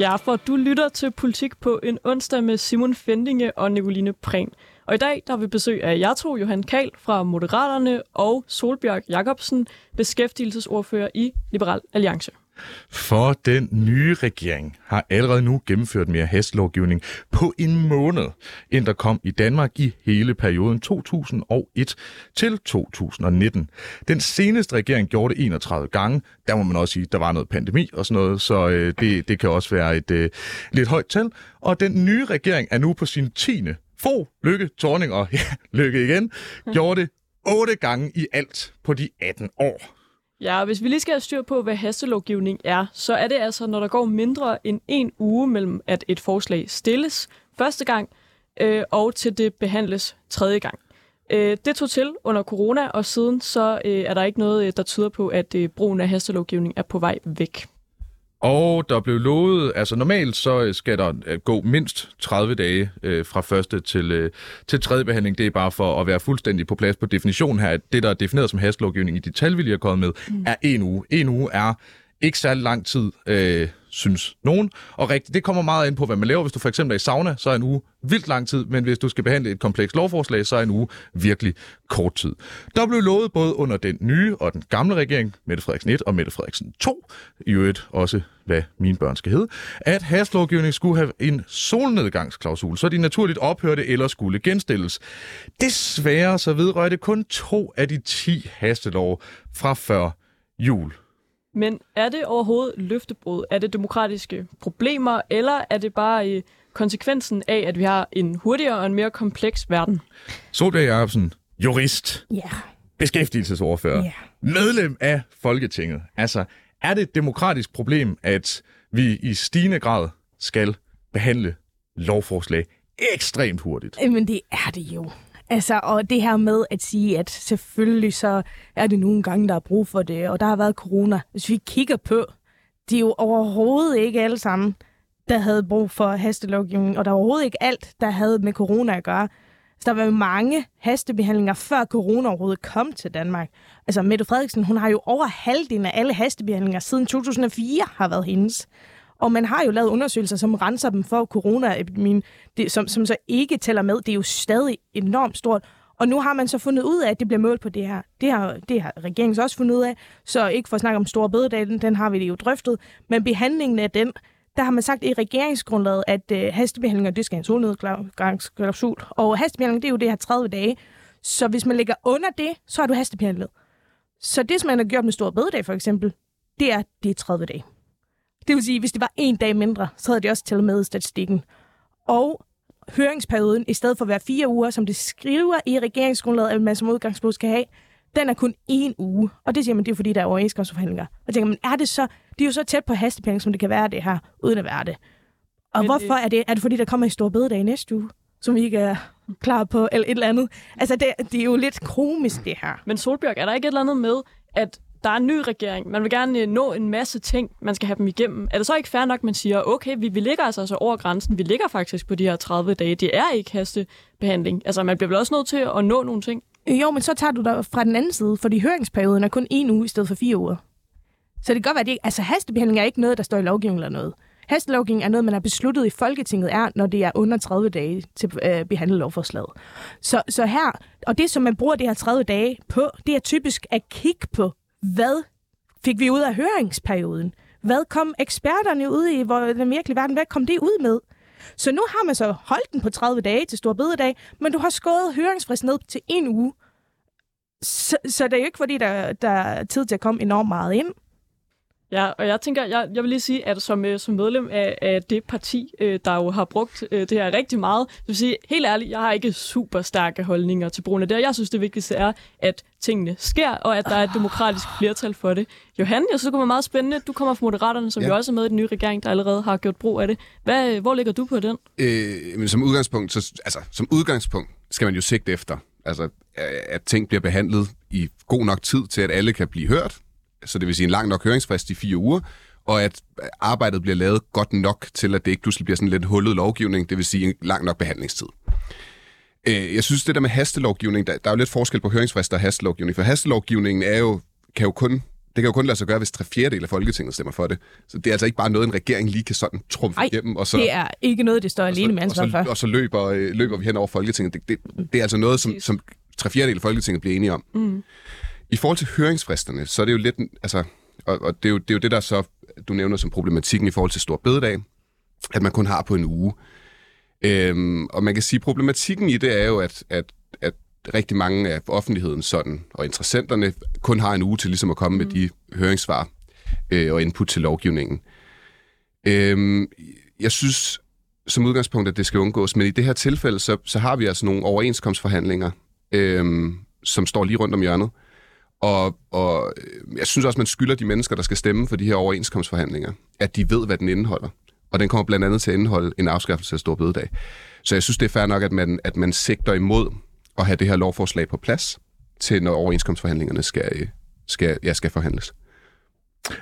Speaker 2: Ja, for du lytter til Politik på en onsdag med Simon Fendinge og Nicoline Prehn. Og i dag der har vi besøg af Jartro Johan Kahl fra Moderaterne og Solbjørg Jacobsen, beskæftigelsesordfører i Liberal Alliance.
Speaker 1: For den nye regering har allerede nu gennemført mere hastlovgivning på en måned, end der kom i Danmark i hele perioden 2001 til 2019. Den seneste regering gjorde det 31 gange. Der må man også sige, at der var noget pandemi og sådan noget, så øh, det, det kan også være et øh, lidt højt tal. Og den nye regering er nu på sin 10. få Lykke, Torning og ja, Lykke igen, gjorde det otte gange i alt på de 18 år.
Speaker 2: Ja, og hvis vi lige skal have styr på, hvad hastelovgivning er, så er det altså, når der går mindre end en uge mellem, at et forslag stilles første gang, øh, og til det behandles tredje gang. Øh, det tog til under corona, og siden så øh, er der ikke noget, øh, der tyder på, at øh, brugen af hastelovgivning er på vej væk.
Speaker 1: Og der blev lovet, altså normalt så øh, skal der øh, gå mindst 30 dage øh, fra første til, øh, til tredje behandling. Det er bare for at være fuldstændig på plads på definitionen her, at det, der er defineret som hastlovgivning i de tal, vi lige har kommet med, mm. er en uge. En uge er ikke særlig lang tid, øh, synes nogen. Og rigtigt, det kommer meget ind på, hvad man laver. Hvis du for eksempel er i sauna, så er en uge vildt lang tid, men hvis du skal behandle et komplekst lovforslag, så er en uge virkelig kort tid. Der blev lovet både under den nye og den gamle regering, Mette Frederiksen 1 og Mette Frederiksen 2, i øvrigt også hvad mine børn skal hedde, at hastlovgivning skulle have en solnedgangsklausul, så de naturligt ophørte eller skulle genstilles. Desværre så vedrørte kun to af de 10 hastelov fra før jul.
Speaker 2: Men er det overhovedet løftebrud? Er det demokratiske problemer, eller er det bare øh, konsekvensen af, at vi har en hurtigere og en mere kompleks verden?
Speaker 1: Solberg Jacobsen, jurist,
Speaker 4: Ja.
Speaker 1: beskæftigelsesordfører,
Speaker 4: Ja.
Speaker 1: medlem af Folketinget. Altså, er det et demokratisk problem, at vi i stigende grad skal behandle lovforslag ekstremt hurtigt?
Speaker 4: Men det er det jo. Altså, og det her med at sige, at selvfølgelig så er det nogle gange, der er brug for det, og der har været corona. Hvis vi kigger på, det er jo overhovedet ikke alle sammen, der havde brug for hastelovgivning, og der er overhovedet ikke alt, der havde med corona at gøre. Så der var jo mange hastebehandlinger, før corona overhovedet kom til Danmark. Altså, Mette Frederiksen, hun har jo over halvdelen af alle hastebehandlinger siden 2004 har været hendes. Og man har jo lavet undersøgelser, som renser dem for coronaepidemien, det, som, som så ikke tæller med. Det er jo stadig enormt stort. Og nu har man så fundet ud af, at det bliver målt på det her. Det har, det har regeringen så også fundet ud af. Så ikke for at snakke om store bededag, den, den har vi jo drøftet. Men behandlingen af den, der har man sagt i regeringsgrundlaget, at øh, hastebehandlinger, det skal en solnedgangsklausul. Og hastebehandling, det er jo det her 30 dage. Så hvis man ligger under det, så har du hastebehandlet. Så det, som man har gjort med store bededag for eksempel, det er, de 30 dage. Det vil sige, hvis det var en dag mindre, så havde det også talt med i statistikken. Og høringsperioden, i stedet for at være fire uger, som det skriver i regeringsgrundlaget, at man som udgangspunkt skal have, den er kun en uge. Og det siger man, det er fordi, der er overenskomstforhandlinger. Og tænker man, er det så, det er jo så tæt på hastebehandling, som det kan være det her, uden at være det. Og
Speaker 2: Men
Speaker 4: Men,
Speaker 2: det-
Speaker 4: hvorfor er det? Er det fordi, der kommer en stor bededag næste uge, som vi ikke er klar på, eller et eller andet? Altså, det, det er jo lidt komisk, det her.
Speaker 2: Men Solbjørg, er der ikke et eller andet med, at der er en ny regering, man vil gerne øh, nå en masse ting, man skal have dem igennem. Er det så ikke fair nok, man siger, okay, vi, vi ligger altså, altså over grænsen, vi ligger faktisk på de her 30 dage, det er ikke hastebehandling. Altså, man bliver vel også nødt til at nå nogle ting.
Speaker 4: Jo, men så tager du dig fra den anden side, fordi høringsperioden er kun en uge i stedet for fire uger. Så det kan godt være, at det ikke, altså hastebehandling er ikke noget, der står i lovgivningen eller noget. Hastelovgivning er noget, man har besluttet i Folketinget, er, når det er under 30 dage til at øh, behandle lovforslaget. Så, så her, og det, som man bruger de her 30 dage på, det er typisk at kigge på, hvad fik vi ud af høringsperioden? Hvad kom eksperterne ud i hvor den virkelige verden? Hvad kom det ud med? Så nu har man så holdt den på 30 dage til stor bededag, men du har skåret høringsfristen ned til en uge. Så, så det er jo ikke, fordi der, der er tid til at komme enormt meget ind.
Speaker 2: Ja, og jeg tænker, jeg, jeg vil lige sige, at som, øh, som medlem af, af det parti, øh, der jo har brugt øh, det her rigtig meget, så vil sige, helt ærligt, jeg har ikke super stærke holdninger til brugen af det, jeg synes, det vigtigste er, at tingene sker, og at der er et demokratisk flertal for det. Johan, jeg synes, det kunne være meget spændende. Du kommer fra Moderaterne, som ja. jo også er med i den nye regering, der allerede har gjort brug af det. Hvad, hvor ligger du på den?
Speaker 3: Øh, men som udgangspunkt, så, altså, som udgangspunkt skal man jo sigte efter, altså, at ting bliver behandlet i god nok tid til, at alle kan blive hørt, så det vil sige en lang nok høringsfrist i fire uger, og at arbejdet bliver lavet godt nok til, at det ikke pludselig bliver sådan lidt hullet lovgivning, det vil sige en lang nok behandlingstid. Øh, jeg synes, det der med hastelovgivning, der, der er jo lidt forskel på høringsfrister og hastelovgivning, for hastelovgivningen er jo, kan jo kun, det kan jo kun lade sig gøre, hvis tre fjerdedel af Folketinget stemmer for det. Så det er altså ikke bare noget, en regering lige kan sådan trumfe
Speaker 4: Ej,
Speaker 3: igennem. Og så,
Speaker 4: det er ikke noget, det står alene med ansvar for.
Speaker 3: Og så, løber, øh, løber vi hen over Folketinget. Det, det, det er altså noget, som, som tre fjerdedel af Folketinget bliver enige om. Mm. I forhold til høringsfristerne, så er det jo lidt, altså, og, og det, er jo, det er jo det, der så, du nævner som problematikken i forhold til stor bededag, at man kun har på en uge. Øhm, og man kan sige, problematikken i det er jo, at, at, at rigtig mange af offentligheden sådan, og interessenterne kun har en uge til ligesom at komme mm. med de høringssvar øh, og input til lovgivningen. Øhm, jeg synes som udgangspunkt, at det skal undgås, men i det her tilfælde, så, så har vi altså nogle overenskomstforhandlinger, øhm, som står lige rundt om hjørnet. Og, og øh, jeg synes også, man skylder de mennesker, der skal stemme for de her overenskomstforhandlinger, at de ved, hvad den indeholder. Og den kommer blandt andet til at indeholde en afskaffelse af stor bededag. Så jeg synes, det er fair nok, at man, at man sigter imod at have det her lovforslag på plads, til når overenskomstforhandlingerne skal, øh, skal, ja, skal forhandles.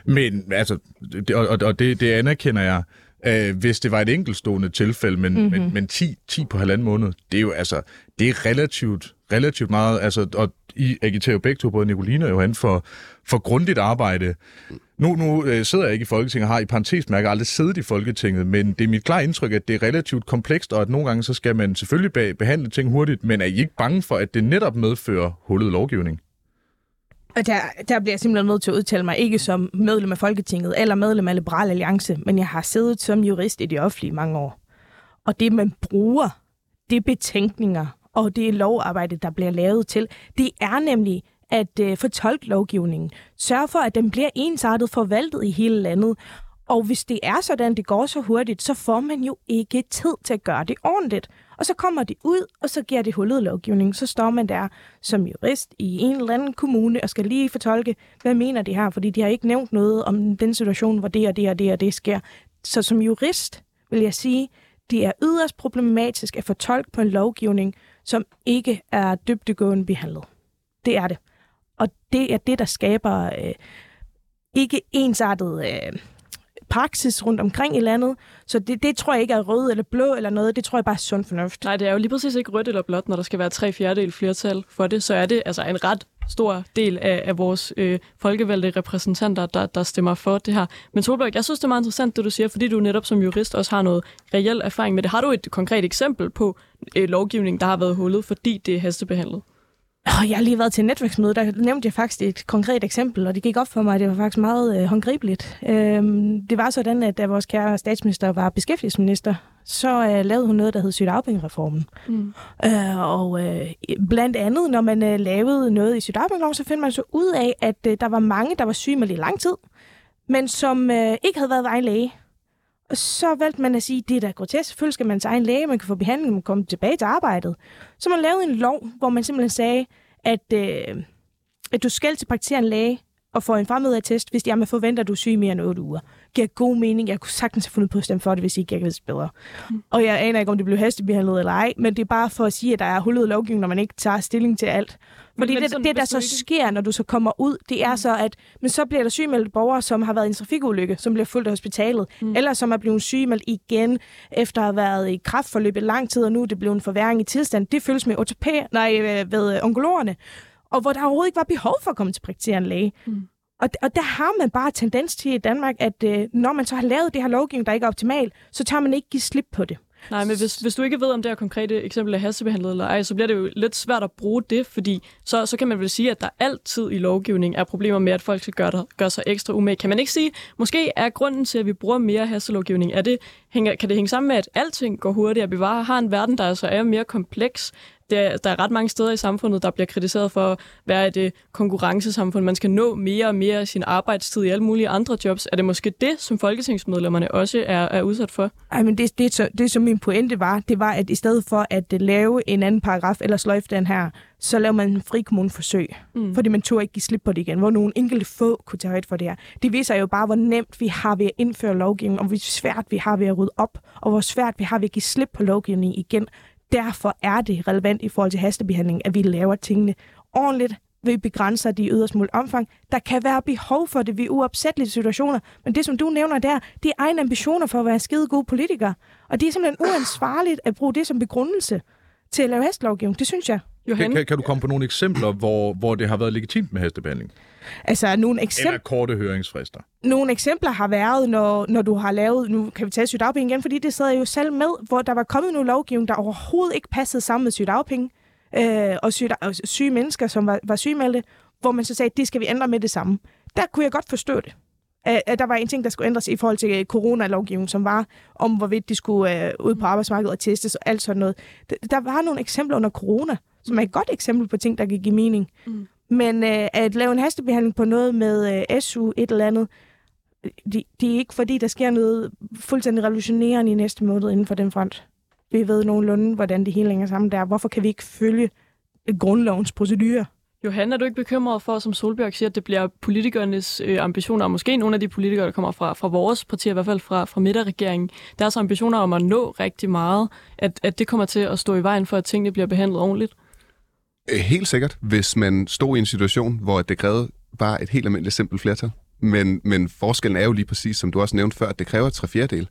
Speaker 1: Men altså, det, og, og det, det anerkender jeg, øh, hvis det var et enkeltstående tilfælde, men, mm-hmm. men, men 10, 10 på halvanden måned, det er jo altså, det er relativt, relativt meget, altså, og i agiterer jo begge to, både Nicolina og Johan, for, for grundigt arbejde. Nu, nu øh, sidder jeg ikke i Folketinget, har i parentesmærke aldrig siddet i Folketinget, men det er mit klare indtryk, at det er relativt komplekst, og at nogle gange så skal man selvfølgelig behandle ting hurtigt, men er I ikke bange for, at det netop medfører hullet lovgivning?
Speaker 4: Og der, der bliver jeg simpelthen nødt til at udtale mig, ikke som medlem af Folketinget eller medlem af Liberal Alliance, men jeg har siddet som jurist i det offentlige mange år. Og det, man bruger, det er betænkninger, og det er lovarbejde, der bliver lavet til. Det er nemlig at øh, fortolke lovgivningen. Sørge for, at den bliver ensartet forvaltet i hele landet. Og hvis det er sådan, det går så hurtigt, så får man jo ikke tid til at gøre det ordentligt. Og så kommer det ud, og så giver det hullet lovgivning. Så står man der som jurist i en eller anden kommune og skal lige fortolke, hvad mener de her? Fordi de har ikke nævnt noget om den situation, hvor det og det og det og det sker. Så som jurist vil jeg sige, det er yderst problematisk at fortolke på en lovgivning, som ikke er dybdegående behandlet. Det er det. Og det er det, der skaber øh, ikke ensartet øh, praksis rundt omkring i landet. Så det, det tror jeg ikke er rød eller blå eller noget. Det tror jeg bare er sund fornuft.
Speaker 2: Nej, det er jo lige præcis ikke rødt eller blåt, når der skal være tre fjerdedel flertal for det. Så er det altså en ret stor del af, af vores øh, folkevalgte repræsentanter, der, der stemmer for det her. Men Solberg, jeg synes, det er meget interessant, det du siger, fordi du netop som jurist også har noget reel erfaring med det. Har du et konkret eksempel på øh, lovgivning, der har været hullet, fordi det er hastebehandlet?
Speaker 4: Oh, jeg har lige været til netværksmøde, der nævnte jeg faktisk et konkret eksempel, og det gik op for mig, at det var faktisk meget øh, håndgribeligt. Øhm, det var sådan, at da vores kære statsminister var beskæftigelsesminister, så øh, lavede hun noget, der hed sygdagpengereformen. Mm. Øh, og øh, blandt andet, når man øh, lavede noget i sygdagpengeloven, så fandt man så ud af, at øh, der var mange, der var syge med i lang tid, men som øh, ikke havde været ved egen læge. Og så valgte man at sige, det er da grotesk. Selvfølgelig skal man til egen læge, man kan få behandling, man komme tilbage til arbejdet. Så man lavede en lov, hvor man simpelthen sagde, at, øh, at du skal til praktiserende læge og få en fremmødeattest, hvis jeg forventer, at du er syg mere end 8 uger. Giver god mening. Jeg kunne sagtens have fundet på at stemme for det, hvis ikke jeg vidste bedre. Mm. Og jeg aner ikke, om det blev hastebehandlet eller ej, men det er bare for at sige, at der er hullet lovgivning, når man ikke tager stilling til alt. Fordi men det, sådan, det, der så ikke... sker, når du så kommer ud, det er mm. så, at men så bliver der sygemeldt borgere, som har været i en trafikulykke, som bliver fuldt af hospitalet, mm. eller som er blevet sygemeldt igen, efter at have været i kraftforløb i lang tid, og nu er det blevet en forværing i tilstand. Det føles med OTP, nej, øh, ved onkologerne, og hvor der overhovedet ikke var behov for at komme til praktiserende læge. Mm. Og, og der har man bare tendens til i Danmark, at øh, når man så har lavet det her lovgivning, der ikke er optimal, så tør man ikke give slip på det.
Speaker 2: Nej, men hvis, hvis du ikke ved, om det her konkrete eksempel er hastebehandlet eller ej, så bliver det jo lidt svært at bruge det, fordi så, så kan man vel sige, at der altid i lovgivning er problemer med, at folk skal gøre, der, gøre sig ekstra umage. Kan man ikke sige, måske er grunden til, at vi bruger mere hastelovgivning, er det, hænger, kan det hænge sammen med, at alting går hurtigere, at vi bare har en verden, der altså er mere kompleks, der, der er ret mange steder i samfundet, der bliver kritiseret for at være et øh, konkurrencesamfund. Man skal nå mere og mere af sin arbejdstid i alle mulige andre jobs. Er det måske det, som folketingsmedlemmerne også er, er udsat for?
Speaker 4: Ej, men det, det, det, som min pointe var, det var, at i stedet for at lave en anden paragraf, eller sløjfe den her, så laver man en frikommuneforsøg. Mm. Fordi man tog ikke give slip på det igen, hvor nogle enkelte få kunne tage højt for det her. Det viser jo bare, hvor nemt vi har ved at indføre lovgivning, og hvor svært vi har ved at rydde op, og hvor svært vi har ved at give slip på lovgivning igen derfor er det relevant i forhold til hastebehandling, at vi laver tingene ordentligt, vi begrænser de yderst muligt omfang. Der kan være behov for det ved uopsættelige situationer, men det, som du nævner der, det er egne ambitioner for at være skide gode politikere. Og det er simpelthen uansvarligt at bruge det som begrundelse til at lave hastelovgivning. Det synes jeg.
Speaker 1: Johan? Kan, kan du komme på nogle eksempler, hvor, hvor det har været legitimt med hastebehandling?
Speaker 4: Altså nogle eksempler... Eller
Speaker 1: korte høringsfrister.
Speaker 4: Nogle eksempler har været, når, når du har lavet... Nu kan vi tage sygdagpenge igen, fordi det sidder jo selv med, hvor der var kommet nogle lovgivning, der overhovedet ikke passede sammen med sygdagpenge. Øh, og, syge, og syge mennesker, som var, var sygemeldte, hvor man så sagde, at det skal vi ændre med det samme. Der kunne jeg godt forstå det. At der var en ting, der skulle ændres i forhold til øh, coronalovgivningen, som var om, hvorvidt de skulle øh, ud på arbejdsmarkedet og testes og alt sådan noget. Der var nogle eksempler under corona, som er et godt eksempel på ting, der kan give mening. Mm. Men øh, at lave en hastebehandling på noget med øh, SU, et eller andet, det, de er ikke fordi, der sker noget fuldstændig revolutionerende i næste måned inden for den front. Vi ved nogenlunde, hvordan det hele hænger sammen der. Hvorfor kan vi ikke følge grundlovens procedurer?
Speaker 2: Johan, er du ikke bekymret for, som Solbjørg siger, at det bliver politikernes øh, ambitioner, og måske nogle af de politikere, der kommer fra, fra vores parti, i hvert fald fra, fra midterregeringen, deres ambitioner om at nå rigtig meget, at, at det kommer til at stå i vejen for, at tingene bliver behandlet ordentligt?
Speaker 3: Øh, helt sikkert, hvis man stod i en situation, hvor det krævede bare et helt almindeligt simpelt flertal. Men, men forskellen er jo lige præcis, som du også nævnte før, at det kræver tre fjerdedel.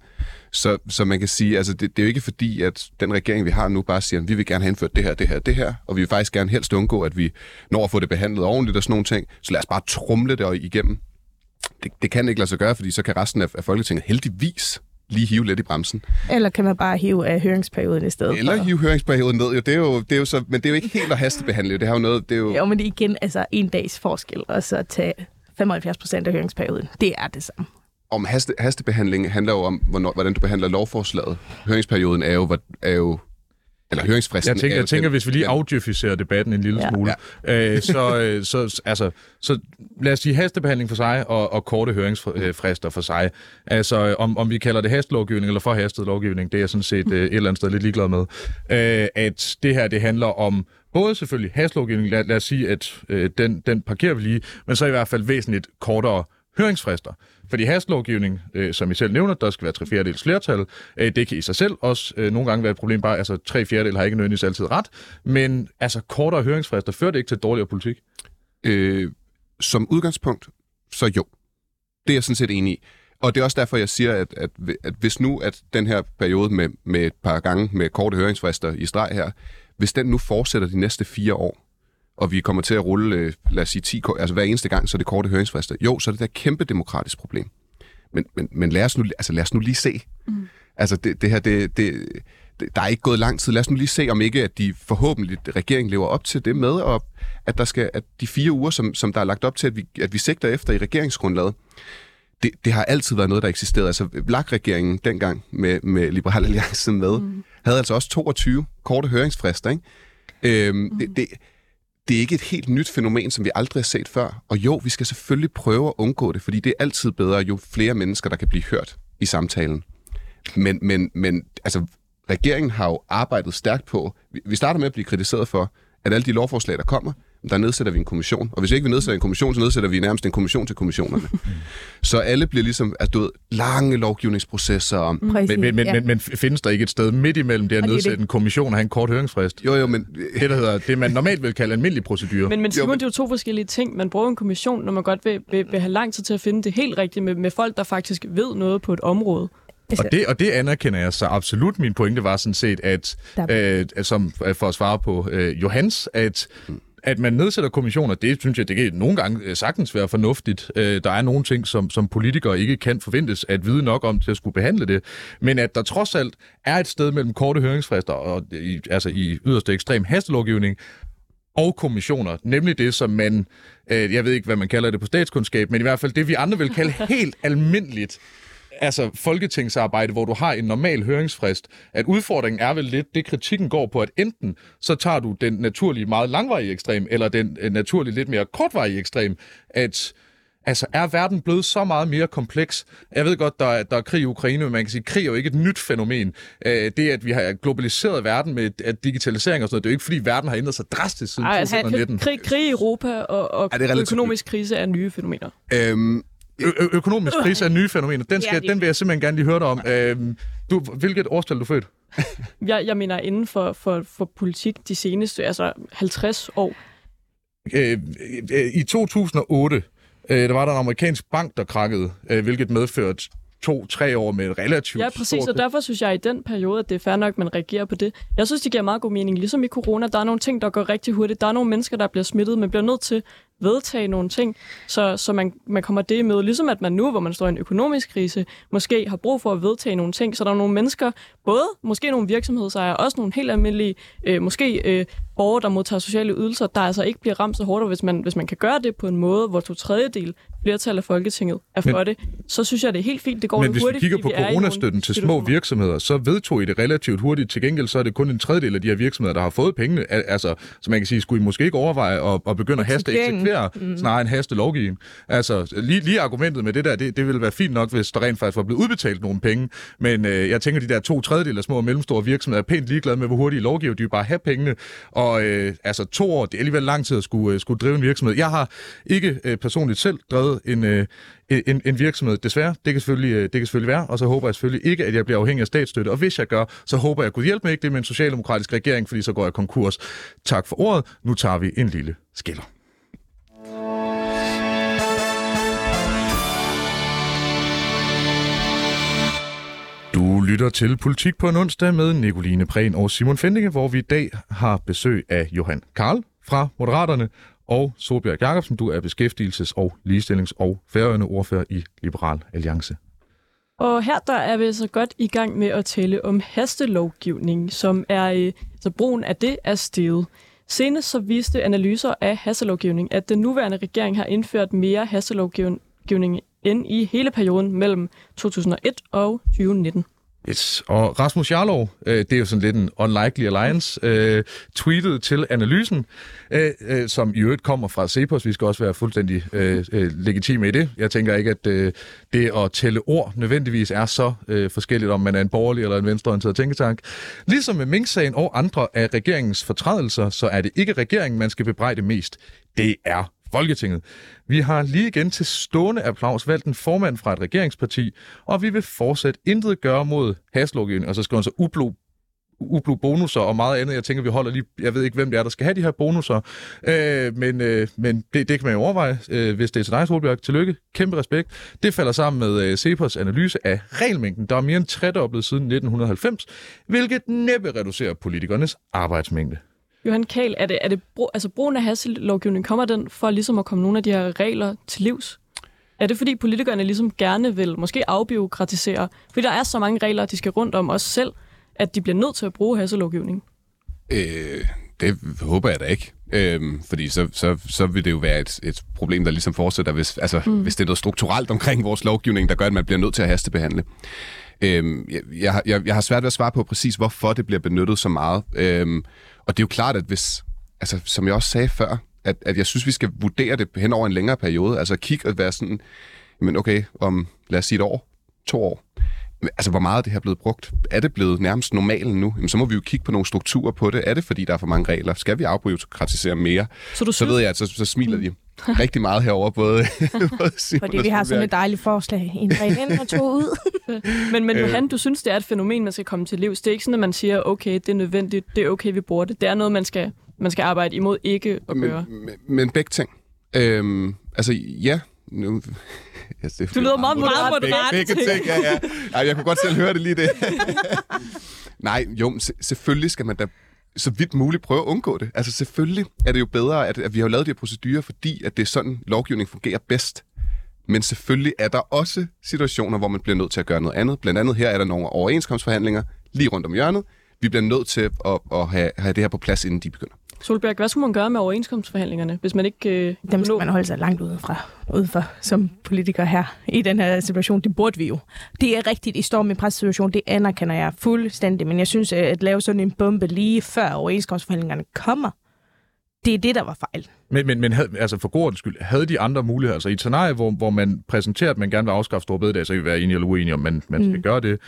Speaker 3: Så, så man kan sige, altså det, det er jo ikke fordi, at den regering, vi har nu, bare siger, at vi vil gerne have indført det her, det her, det her, og vi vil faktisk gerne helst undgå, at vi når at få det behandlet ordentligt og sådan nogle ting, så lad os bare trumle det igennem. Det, det kan ikke lade sig gøre, fordi så kan resten af, af Folketinget heldigvis lige hive lidt i bremsen.
Speaker 4: Eller kan man bare hive af høringsperioden i stedet
Speaker 3: Eller for? hive høringsperioden ned. Jo, det, er jo, det er jo så, men det er jo ikke helt at hastebehandle. Det har jo noget... Det er jo...
Speaker 4: jo, men det er igen altså en dags forskel, og så tage 75 procent af høringsperioden. Det er det samme.
Speaker 3: Om haste, hastebehandling handler jo om, hvornår, hvordan du behandler lovforslaget. Høringsperioden er jo, er jo eller høringsfristen.
Speaker 1: Jeg tænker, jeg tænker hvis vi lige afdjøficerer debatten en lille ja. smule, ja. øh, så, øh, så, altså, så lad os sige hastebehandling for sig og, og korte høringsfrister for sig. Altså, om, om vi kalder det hastelovgivning eller for hastet lovgivning, det er jeg sådan set øh, et eller andet sted lidt ligeglad med. Øh, at det her, det handler om både selvfølgelig hastelovgivning, lad, lad os sige, at øh, den, den parkerer vi lige, men så i hvert fald væsentligt kortere høringsfrister. Fordi hastlovgivning, øh, som I selv nævner, der skal være tre fjerdedels flertal, øh, det kan i sig selv også øh, nogle gange være et problem, bare altså tre fjerdedel har ikke nødvendigvis altid ret, men altså kortere høringsfrister, fører det ikke til dårligere politik?
Speaker 3: Øh, som udgangspunkt, så jo. Det er jeg sådan set enig i. Og det er også derfor, jeg siger, at, at, at hvis nu at den her periode med, med et par gange med korte høringsfrister i streg her, hvis den nu fortsætter de næste fire år, og vi kommer til at rulle, øh, lad os sige, 10, altså hver eneste gang, så er det korte høringsfrister. Jo, så er det da et kæmpe demokratisk problem. Men, men, men lad, os nu, altså lad os nu lige se. Mm. Altså det, det her, det, det, der er ikke gået lang tid. Lad os nu lige se, om ikke at de forhåbentlig, regeringen lever op til det med, og at der skal, at de fire uger, som, som der er lagt op til, at vi, at vi sigter efter i regeringsgrundlaget, det, det har altid været noget, der eksisterede. Altså, VLAG-regeringen dengang med, med Liberal Alliance med, mm. havde altså også 22 korte høringsfrister. Ikke? Øhm, mm. det, det, det er ikke et helt nyt fænomen, som vi aldrig har set før. Og jo, vi skal selvfølgelig prøve at undgå det, fordi det er altid bedre, jo flere mennesker, der kan blive hørt i samtalen. Men, men, men altså, regeringen har jo arbejdet stærkt på... Vi starter med at blive kritiseret for, at alle de lovforslag, der kommer, der nedsætter vi en kommission. Og hvis ikke vi nedsætter en kommission, så nedsætter vi nærmest en kommission til kommissionerne. så alle bliver ligesom, altså du ved, lange lovgivningsprocesser.
Speaker 1: Mm. Præcis, men, men, ja. men, men findes der ikke et sted midt imellem det at nedsætte det. en kommission og have en kort høringsfrist?
Speaker 3: Jo, jo, men...
Speaker 1: Det, der hedder, det man normalt vil kalde almindelig procedure.
Speaker 2: Men, men Simon, jo, men... det er jo to forskellige ting. Man bruger en kommission, når man godt vil, vil, vil have lang tid til at finde det helt rigtige med, med folk, der faktisk ved noget på et område.
Speaker 1: Og det, og det anerkender jeg så absolut. Min pointe var sådan set, at, øh, som for at svare på øh, Johans, at at man nedsætter kommissioner, det synes jeg, det kan nogle gange øh, sagtens være fornuftigt. Øh, der er nogle ting, som, som politikere ikke kan forventes at vide nok om til at skulle behandle det. Men at der trods alt er et sted mellem korte høringsfrister og i, altså i yderste ekstrem hastelovgivning, og kommissioner, nemlig det, som man, øh, jeg ved ikke, hvad man kalder det på statskundskab, men i hvert fald det, vi andre vil kalde helt almindeligt altså folketingsarbejde, hvor du har en normal høringsfrist, at udfordringen er vel lidt, det kritikken går på, at enten så tager du den naturlige meget langvarige ekstrem, eller den øh, naturlige lidt mere kortvarige ekstrem, at Altså, er verden blevet så meget mere kompleks? Jeg ved godt, der er, der er krig i Ukraine, men man kan sige, at krig er jo ikke et nyt fænomen. Øh, det, at vi har globaliseret verden med at digitalisering og sådan noget, det er jo ikke, fordi verden har ændret sig drastisk siden
Speaker 2: Ej, altså,
Speaker 1: 2019.
Speaker 2: krig, krig i Europa og, og
Speaker 3: Ja,
Speaker 2: økonomisk krise er nye fænomener.
Speaker 3: Øhm,
Speaker 1: Ø- økonomisk krise er nye fænomener. Den, skal,
Speaker 4: Ja,
Speaker 1: den vil jeg simpelthen gerne lige høre dig om. Øhm, du, hvilket årstal du født?
Speaker 2: Jeg, jeg mener inden for, for, for politik de seneste altså 50 år.
Speaker 1: Øh, øh, I 2008, øh, der var der en amerikansk bank, der krakkede, øh, hvilket medførte to-tre år med et relativt
Speaker 2: Ja, præcis,
Speaker 1: stort...
Speaker 2: og derfor synes jeg i den periode, at det er fair nok, at man reagerer på det. Jeg synes, det giver meget god mening. Ligesom i corona, der er nogle ting, der går rigtig hurtigt. Der er nogle mennesker, der bliver smittet, men bliver nødt til vedtage nogle ting, så, så man, man kommer det med. Ligesom at man nu, hvor man står i en økonomisk krise, måske har brug for at vedtage nogle ting, så der er nogle mennesker, både måske nogle virksomhedsejere, også nogle helt almindelige, øh, måske øh, borgere, der modtager sociale ydelser, der altså ikke bliver ramt så hårdt, og hvis man, hvis man kan gøre det på en måde, hvor to tredjedel flertal af Folketinget er for
Speaker 1: Men-
Speaker 2: det, så synes jeg, det er helt fint. Det går
Speaker 1: Men hvis vi
Speaker 2: hurtigt,
Speaker 1: kigger på
Speaker 2: vi er i nogle
Speaker 1: coronastøtten til små virksomheder, så vedtog I det relativt hurtigt. Til gengæld så er det kun en tredjedel af de her virksomheder, der har fået pengene. Al- Altså, så man kan sige, skulle I måske ikke overveje at, at begynde at haste
Speaker 4: Eksekvering.
Speaker 1: Eksekvere, mm. snarere end haste lovgivning. Altså, lige, lige argumentet med det der, det, det ville være fint nok, hvis der rent faktisk var blevet udbetalt nogle penge. Men øh, jeg tænker, de der to tredjedel af små og mellemstore virksomheder er pænt ligeglade med, hvor hurtigt lovgiver. De vil bare have pengene. Og øh, altså, to år, det er alligevel lang tid at skulle, øh, skulle drive en virksomhed. Jeg har ikke øh, personligt selv drevet en, øh, en, en virksomhed, desværre. Det kan, selvfølgelig, øh, det kan selvfølgelig være, og så håber jeg selvfølgelig ikke, at jeg bliver afhængig af statsstøtte. Og hvis jeg gør, så håber jeg at kunne hjælpe mig ikke det med en socialdemokratisk regering, fordi så går jeg konkurs. Tak for ordet. Nu tager vi en lille skiller. Du lytter til Politik på en onsdag med Nicoline Prehn og Simon Fendinge, hvor vi i dag har besøg af Johan Karl fra Moderaterne og Solbjerg Jacobsen. Du er beskæftigelses- og ligestillings- og færøende ordfører i Liberal Alliance.
Speaker 2: Og her der er vi så godt i gang med at tale om hastelovgivning, som er, så brugen af det er steget. Senest så viste analyser af hastelovgivning, at den nuværende regering har indført mere hastelovgivning end i hele perioden mellem 2001 og 2019.
Speaker 1: Yes. Og Rasmus Jarlov, øh, det er jo sådan lidt en unlikely alliance, øh, tweetede til analysen, øh, øh, som i øvrigt kommer fra Cepos. Vi skal også være fuldstændig øh, øh, legitime i det. Jeg tænker ikke, at øh, det at tælle ord nødvendigvis er så øh, forskelligt, om man er en borgerlig eller en venstreorienteret tænketank. Ligesom med Mink-sagen og andre af regeringens fortrædelser, så er det ikke regeringen, man skal bebrejde mest. Det er Folketinget. Vi har lige igen til stående applaus valgt en formand fra et regeringsparti, og vi vil fortsat intet gøre mod haslovgivning, og så skal man så ublu ublu bonusser og meget andet. Jeg tænker, vi holder lige... Jeg ved ikke, hvem det er, der skal have de her bonusser. Øh, men øh, men det, det kan man jo overveje, øh, hvis det er til dig, Solbjerg. Tillykke. Kæmpe respekt. Det falder sammen med øh, Cepos analyse af regelmængden, der er mere end tredoblet siden 1990, hvilket næppe reducerer politikernes arbejdsmængde.
Speaker 2: Johan Kahl, er det, er det bro, altså brugen af hastelovgivning, kommer den for ligesom at komme nogle af de her regler til livs? Er det fordi politikerne ligesom gerne vil måske afbiokratisere? Fordi der er så mange regler, de skal rundt om os selv, at de bliver nødt til at bruge hastelovgivning.
Speaker 3: Øh, det håber jeg da ikke. Øhm, fordi så, så, så vil det jo være et, et problem, der ligesom fortsætter, hvis, altså, mm. hvis det er noget strukturelt omkring vores lovgivning, der gør, at man bliver nødt til at hastebehandle. Øhm, jeg, jeg, har- jeg, har svært ved at svare på præcis, hvorfor det bliver benyttet så meget. Øhm, og det er jo klart, at hvis, altså, som jeg også sagde før, at, at jeg synes, vi skal vurdere det hen over en længere periode. Altså kigge og være sådan, men okay, om lad os sige et år, to år, Altså, hvor meget er det her blevet brugt? Er det blevet nærmest normalen nu? Jamen, så må vi jo kigge på nogle strukturer på det. Er det, fordi der er for mange regler? Skal vi afbyråkratisere mere?
Speaker 2: Så du
Speaker 3: Så
Speaker 2: synes,
Speaker 3: ved jeg, at så, så smiler de rigtig meget herover både, både Simon
Speaker 4: Fordi vi har sådan et dejligt forslag. En ind og to ud.
Speaker 2: men, men
Speaker 3: Øh.
Speaker 2: Johan, du synes, det er et fænomen, man skal komme til livs. Det er ikke sådan, at man siger, okay, det er nødvendigt, det er okay, vi bruger det. Det er noget, man skal, man skal arbejde imod ikke at gøre.
Speaker 3: Men, men, men begge ting. Øhm, altså, ja. Nu, yes, det
Speaker 2: Du lyder meget moderat.
Speaker 3: Begge,
Speaker 2: moderat
Speaker 3: begge
Speaker 2: ting.
Speaker 3: ting, ja, ja. Ej, jeg kunne godt selv høre det lige det. Nej, jo, se- selvfølgelig skal man da så vidt muligt prøve at undgå det. Altså selvfølgelig er det jo bedre, at, at vi har lavet de her procedurer, fordi at det er sådan, lovgivning fungerer bedst. Men selvfølgelig er der også situationer, hvor man bliver nødt til at gøre noget andet. Blandt andet her er der nogle overenskomstforhandlinger lige rundt om hjørnet. Vi bliver nødt til at, at have, have det her på plads, inden de begynder.
Speaker 2: Solberg, hvad skulle man gøre med overenskomstforhandlingerne, hvis man ikke... Øh,
Speaker 4: Dem skal man holde sig langt ude fra, ude for som politiker her i den her situation. Det burde vi jo. Det er rigtigt, I står med en pressesituation. Det anerkender jeg fuldstændig. Men jeg synes, at lave sådan en bombe lige før overenskomstforhandlingerne kommer, det er det, der var fejl.
Speaker 1: Men, men, men havde, altså for god skyld, havde de andre muligheder? Altså i et scenarie, hvor, hvor man præsenterer, at man gerne vil afskaffe store bededag, så kan vi være enige eller uenige om, man, man skal mm. gøre det.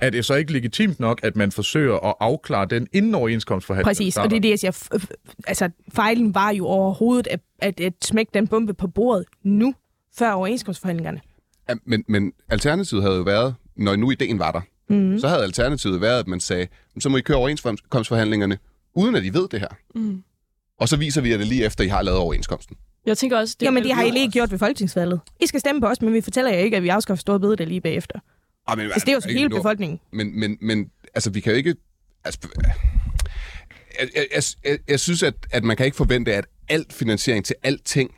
Speaker 1: Er det så ikke legitimt nok, at man forsøger at afklare den inden overenskomstforhandlingen?
Speaker 4: Præcis, og det er det, jeg siger. Altså, fejlen var jo overhovedet at, at, at smække den bombe på bordet nu, før overenskomstforhandlingerne.
Speaker 3: Ja, men, men alternativet havde jo været, når nu ideen var der, mm. så havde alternativet været, at man sagde, så må I køre overenskomstforhandlingerne, uden at I ved det her. Mm. Og så viser vi jer det lige efter, I har lavet overenskomsten.
Speaker 2: Jeg tænker også...
Speaker 4: Det Jamen, det har I lige gjort ved folketingsvalget. I skal stemme på os, men vi fortæller jer ikke, at vi afskaffer store bededag lige bagefter.
Speaker 3: Ah, men,
Speaker 4: Altså, det er jo så hele befolkningen.
Speaker 3: Men, men, men altså, vi kan jo ikke... Altså, jeg, jeg, jeg, jeg, synes, at, at man kan ikke forvente, at alt finansiering til alting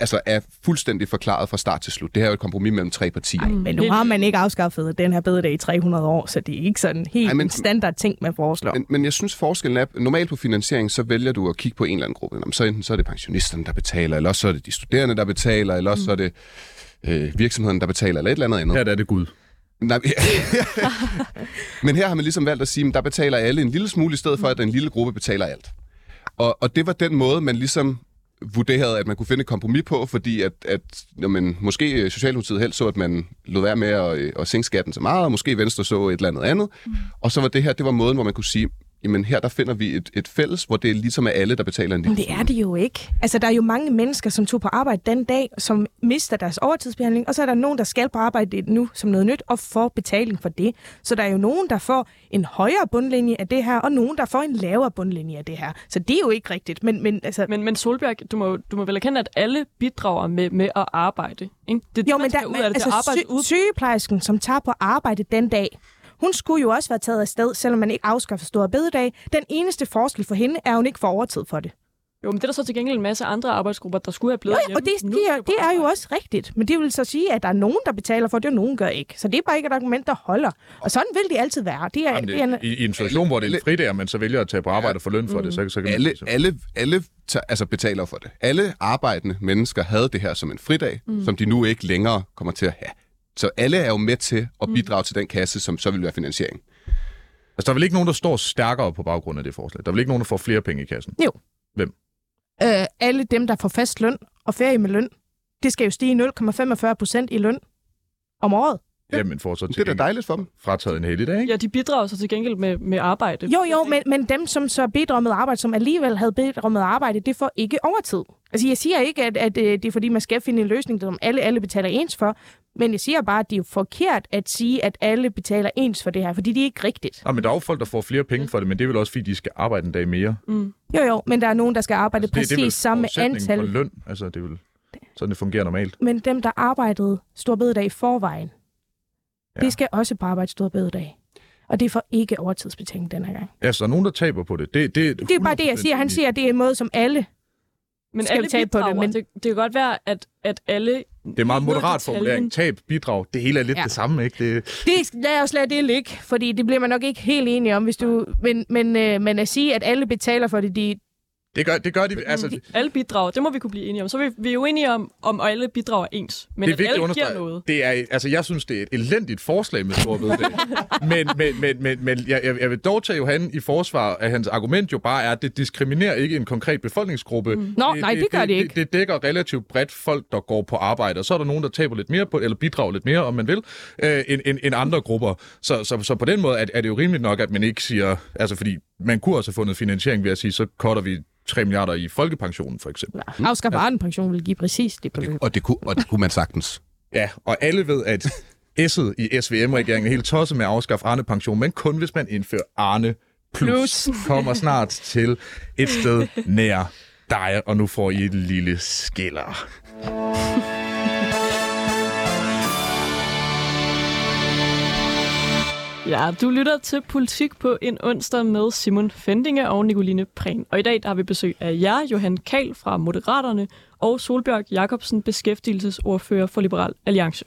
Speaker 3: altså er fuldstændig forklaret fra start til slut. Det her er jo et kompromis mellem tre partier.
Speaker 4: Men nu har man ikke afskaffet den her bededag i 300 år, så det er ikke sådan helt
Speaker 3: Ej, men-
Speaker 4: en standard ting, man foreslår.
Speaker 3: Men, men jeg synes, forskellen er, normalt på finansiering, så vælger du at kigge på en eller anden gruppe. Jamen, så enten så er det pensionisterne, der betaler, eller også så er det de studerende, der betaler, eller også så er det øh, virksomheden, der betaler, eller et eller andet andet.
Speaker 1: Her er det Gud.
Speaker 3: Nej, men her har man ligesom valgt at sige, at der betaler alle en lille smule, i stedet for, at en lille gruppe betaler alt. Og, og det var den måde, man ligesom vurderede, at man kunne finde et kompromis på, fordi at, at jamen, måske Socialdemokratiet helst så, at man lod være med at, øh, at sænke skatten så meget, og måske Venstre så et eller andet andet. Og så var det her, det var måden, hvor man kunne sige, jamen her der finder vi et, et fælles, hvor det er ligesom er alle, der betaler en
Speaker 4: Men det er det jo ikke. Altså, der er jo mange mennesker, som tog på arbejde den dag, som mister deres overtidsbehandling, og så er der nogen, der skal på arbejde nu som noget nyt, og får betaling for det. Så der er jo nogen, der får en højere bundlinje af det her, og nogen, der får en lavere bundlinje af det her. Så det er jo ikke rigtigt. Men, men altså,
Speaker 2: Men, men Solberg, du må, du må vel erkende, at alle bidrager med, med at arbejde. Ikke? Det,
Speaker 4: Jo,
Speaker 2: man
Speaker 4: men
Speaker 2: skal
Speaker 4: der,
Speaker 2: ud af det,
Speaker 4: altså,
Speaker 2: det er arbejde
Speaker 4: sy-
Speaker 2: ud.
Speaker 4: sygeplejersken, som tager på arbejde den dag, hun skulle jo også være taget afsted, selvom man ikke afskaffer store bededag. Den eneste forskel for hende er, at hun ikke får overtid for det.
Speaker 2: Jo, men det er der så til gengæld en masse andre arbejdsgrupper, der skulle have blevet
Speaker 4: Jo, og det,
Speaker 2: hjemme. Nu
Speaker 4: det, er, det er jo også rigtigt. Men det vil så sige, at der er nogen, der betaler for det, og nogen gør ikke. Så det er bare ikke et argument, der holder. Og sådan vil det altid være. Det er,
Speaker 1: Jamen,
Speaker 4: det er,
Speaker 1: det, i, I en situation, hvor det er en fridag, og man så vælger at tage på arbejde og få løn for det, så, så kan man...
Speaker 3: alle, alle, alle tager, altså betaler for det. Alle arbejdende mennesker havde det her som en fridag, mm. som de nu ikke længere kommer til at have. Så alle er jo med til at bidrage mm. til den kasse, som så vil være finansiering.
Speaker 1: Altså, der er vel ikke nogen, der står stærkere på baggrund af det forslag? Der er vel ikke nogen, der får flere penge i kassen?
Speaker 4: Jo.
Speaker 1: Hvem?
Speaker 4: øh, alle dem, der får fast løn og ferie med løn, det skal jo stige 0,45 procent i løn om året.
Speaker 1: Jamen, får så
Speaker 3: Det
Speaker 1: til
Speaker 3: er da dejligt for dem.
Speaker 1: frataget en heldig dag, ikke?
Speaker 2: Ja, de bidrager så til gengæld med, med arbejde.
Speaker 4: Jo, jo, men, men dem, som så bidrager med arbejde, som alligevel havde bidraget med arbejde, det får ikke overtid. Altså, jeg siger ikke, at, at øh, det er fordi, man skal finde en løsning, som alle, alle betaler ens for, men jeg siger bare, at det er jo forkert at sige, at alle betaler ens for det her, fordi det er ikke rigtigt.
Speaker 1: Ja, men der er jo folk, der får flere penge for det, men det er vel også, fordi de skal arbejde en dag mere.
Speaker 2: Mm.
Speaker 4: Jo, jo, men der er nogen, der skal arbejde
Speaker 1: Altså, det,
Speaker 4: præcis
Speaker 1: det er
Speaker 4: samme antal.
Speaker 1: for løn. Altså, det er vel sådan, det fungerer normalt.
Speaker 4: Men dem, der arbejdede stor bededag i forvejen,
Speaker 1: Ja.
Speaker 4: det skal også på arbejde stor bededag. Og det får ikke overtidsbetaling den her gang.
Speaker 1: Ja, så der er nogen, der taber på det. Det, det,
Speaker 4: Det er bare det, jeg siger. Han siger, at det er en måde, som alle...
Speaker 2: Men
Speaker 4: Skal vi
Speaker 2: alle
Speaker 4: tage på det,
Speaker 2: bidrager.
Speaker 4: men-
Speaker 2: det, det kan godt være, at, at alle...
Speaker 1: det er meget moderat formulering. Tab, bidrag, det hele er lidt
Speaker 4: Ja.
Speaker 1: det samme, ikke? Det,
Speaker 4: Det, lad os lade det ligge, fordi det bliver man nok ikke helt enige om, hvis du... Men, men, øh, men at sige, at alle betaler for det, de,
Speaker 1: det, gør, det gør de... Altså,
Speaker 2: Alle bidrager, det må vi kunne blive enige om. Så er vi, vi er jo enige om, om alle bidrager ens. Men
Speaker 1: det er
Speaker 2: at
Speaker 1: vigtigt at
Speaker 2: alle giver noget.
Speaker 1: Det er, altså, jeg synes, det er et elendigt forslag med stor bededag. men men, men, men, men jeg, jeg- jeg vil dog tage Johan i forsvar, at hans argument jo bare er, at det diskriminerer ikke en konkret befolkningsgruppe. Mm.
Speaker 4: Nå, nej, det gør det ikke.
Speaker 1: Det, det dækker relativt bredt folk, der går på arbejde, og så er der nogen, der taber lidt mere på, eller bidrager lidt mere, om man vil, øh, end, end, end andre grupper. Så, så, så på den måde er, er det jo rimeligt nok, at man ikke siger, altså fordi man kunne også have fundet finansiering ved at sige, så cutter vi 3 milliarder i folkepensionen, for eksempel.
Speaker 4: afskaffer ja. pension vil give præcis det beløb.
Speaker 3: Og det kunne, og det kunne man sagtens.
Speaker 1: Ja, og alle ved, at S'et i SVM-regeringen er helt tosset med at afskaffe Arne-pension, men kun hvis man indfører Arne Plus. Kommer snart til et sted nær dig, og nu får I et lille skiller.
Speaker 2: Ja, du lytter til Politik på en onsdag med Simon Fendinge og Nicoline Prehn. Og i dag der har vi besøg af jer, Johan Kal fra Moderaterne, og Solbjørg Jacobsen, beskæftigelsesordfører for Liberal Alliance.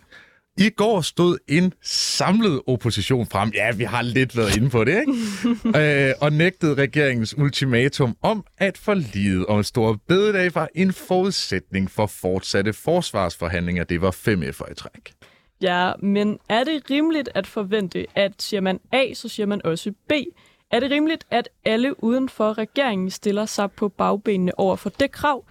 Speaker 1: I går stod en samlet opposition frem. Ja, vi har lidt været inde på det, ikke? øh, og nægtede regeringens ultimatum om, at forlidet om stor bededag var en forudsætning for fortsatte forsvarsforhandlinger. Det var fem F'er i træk.
Speaker 2: Ja, men er det rimeligt at forvente, at siger man A, så siger man også B? Er det rimeligt, at alle uden for regeringen stiller sig på bagbenene over for det krav?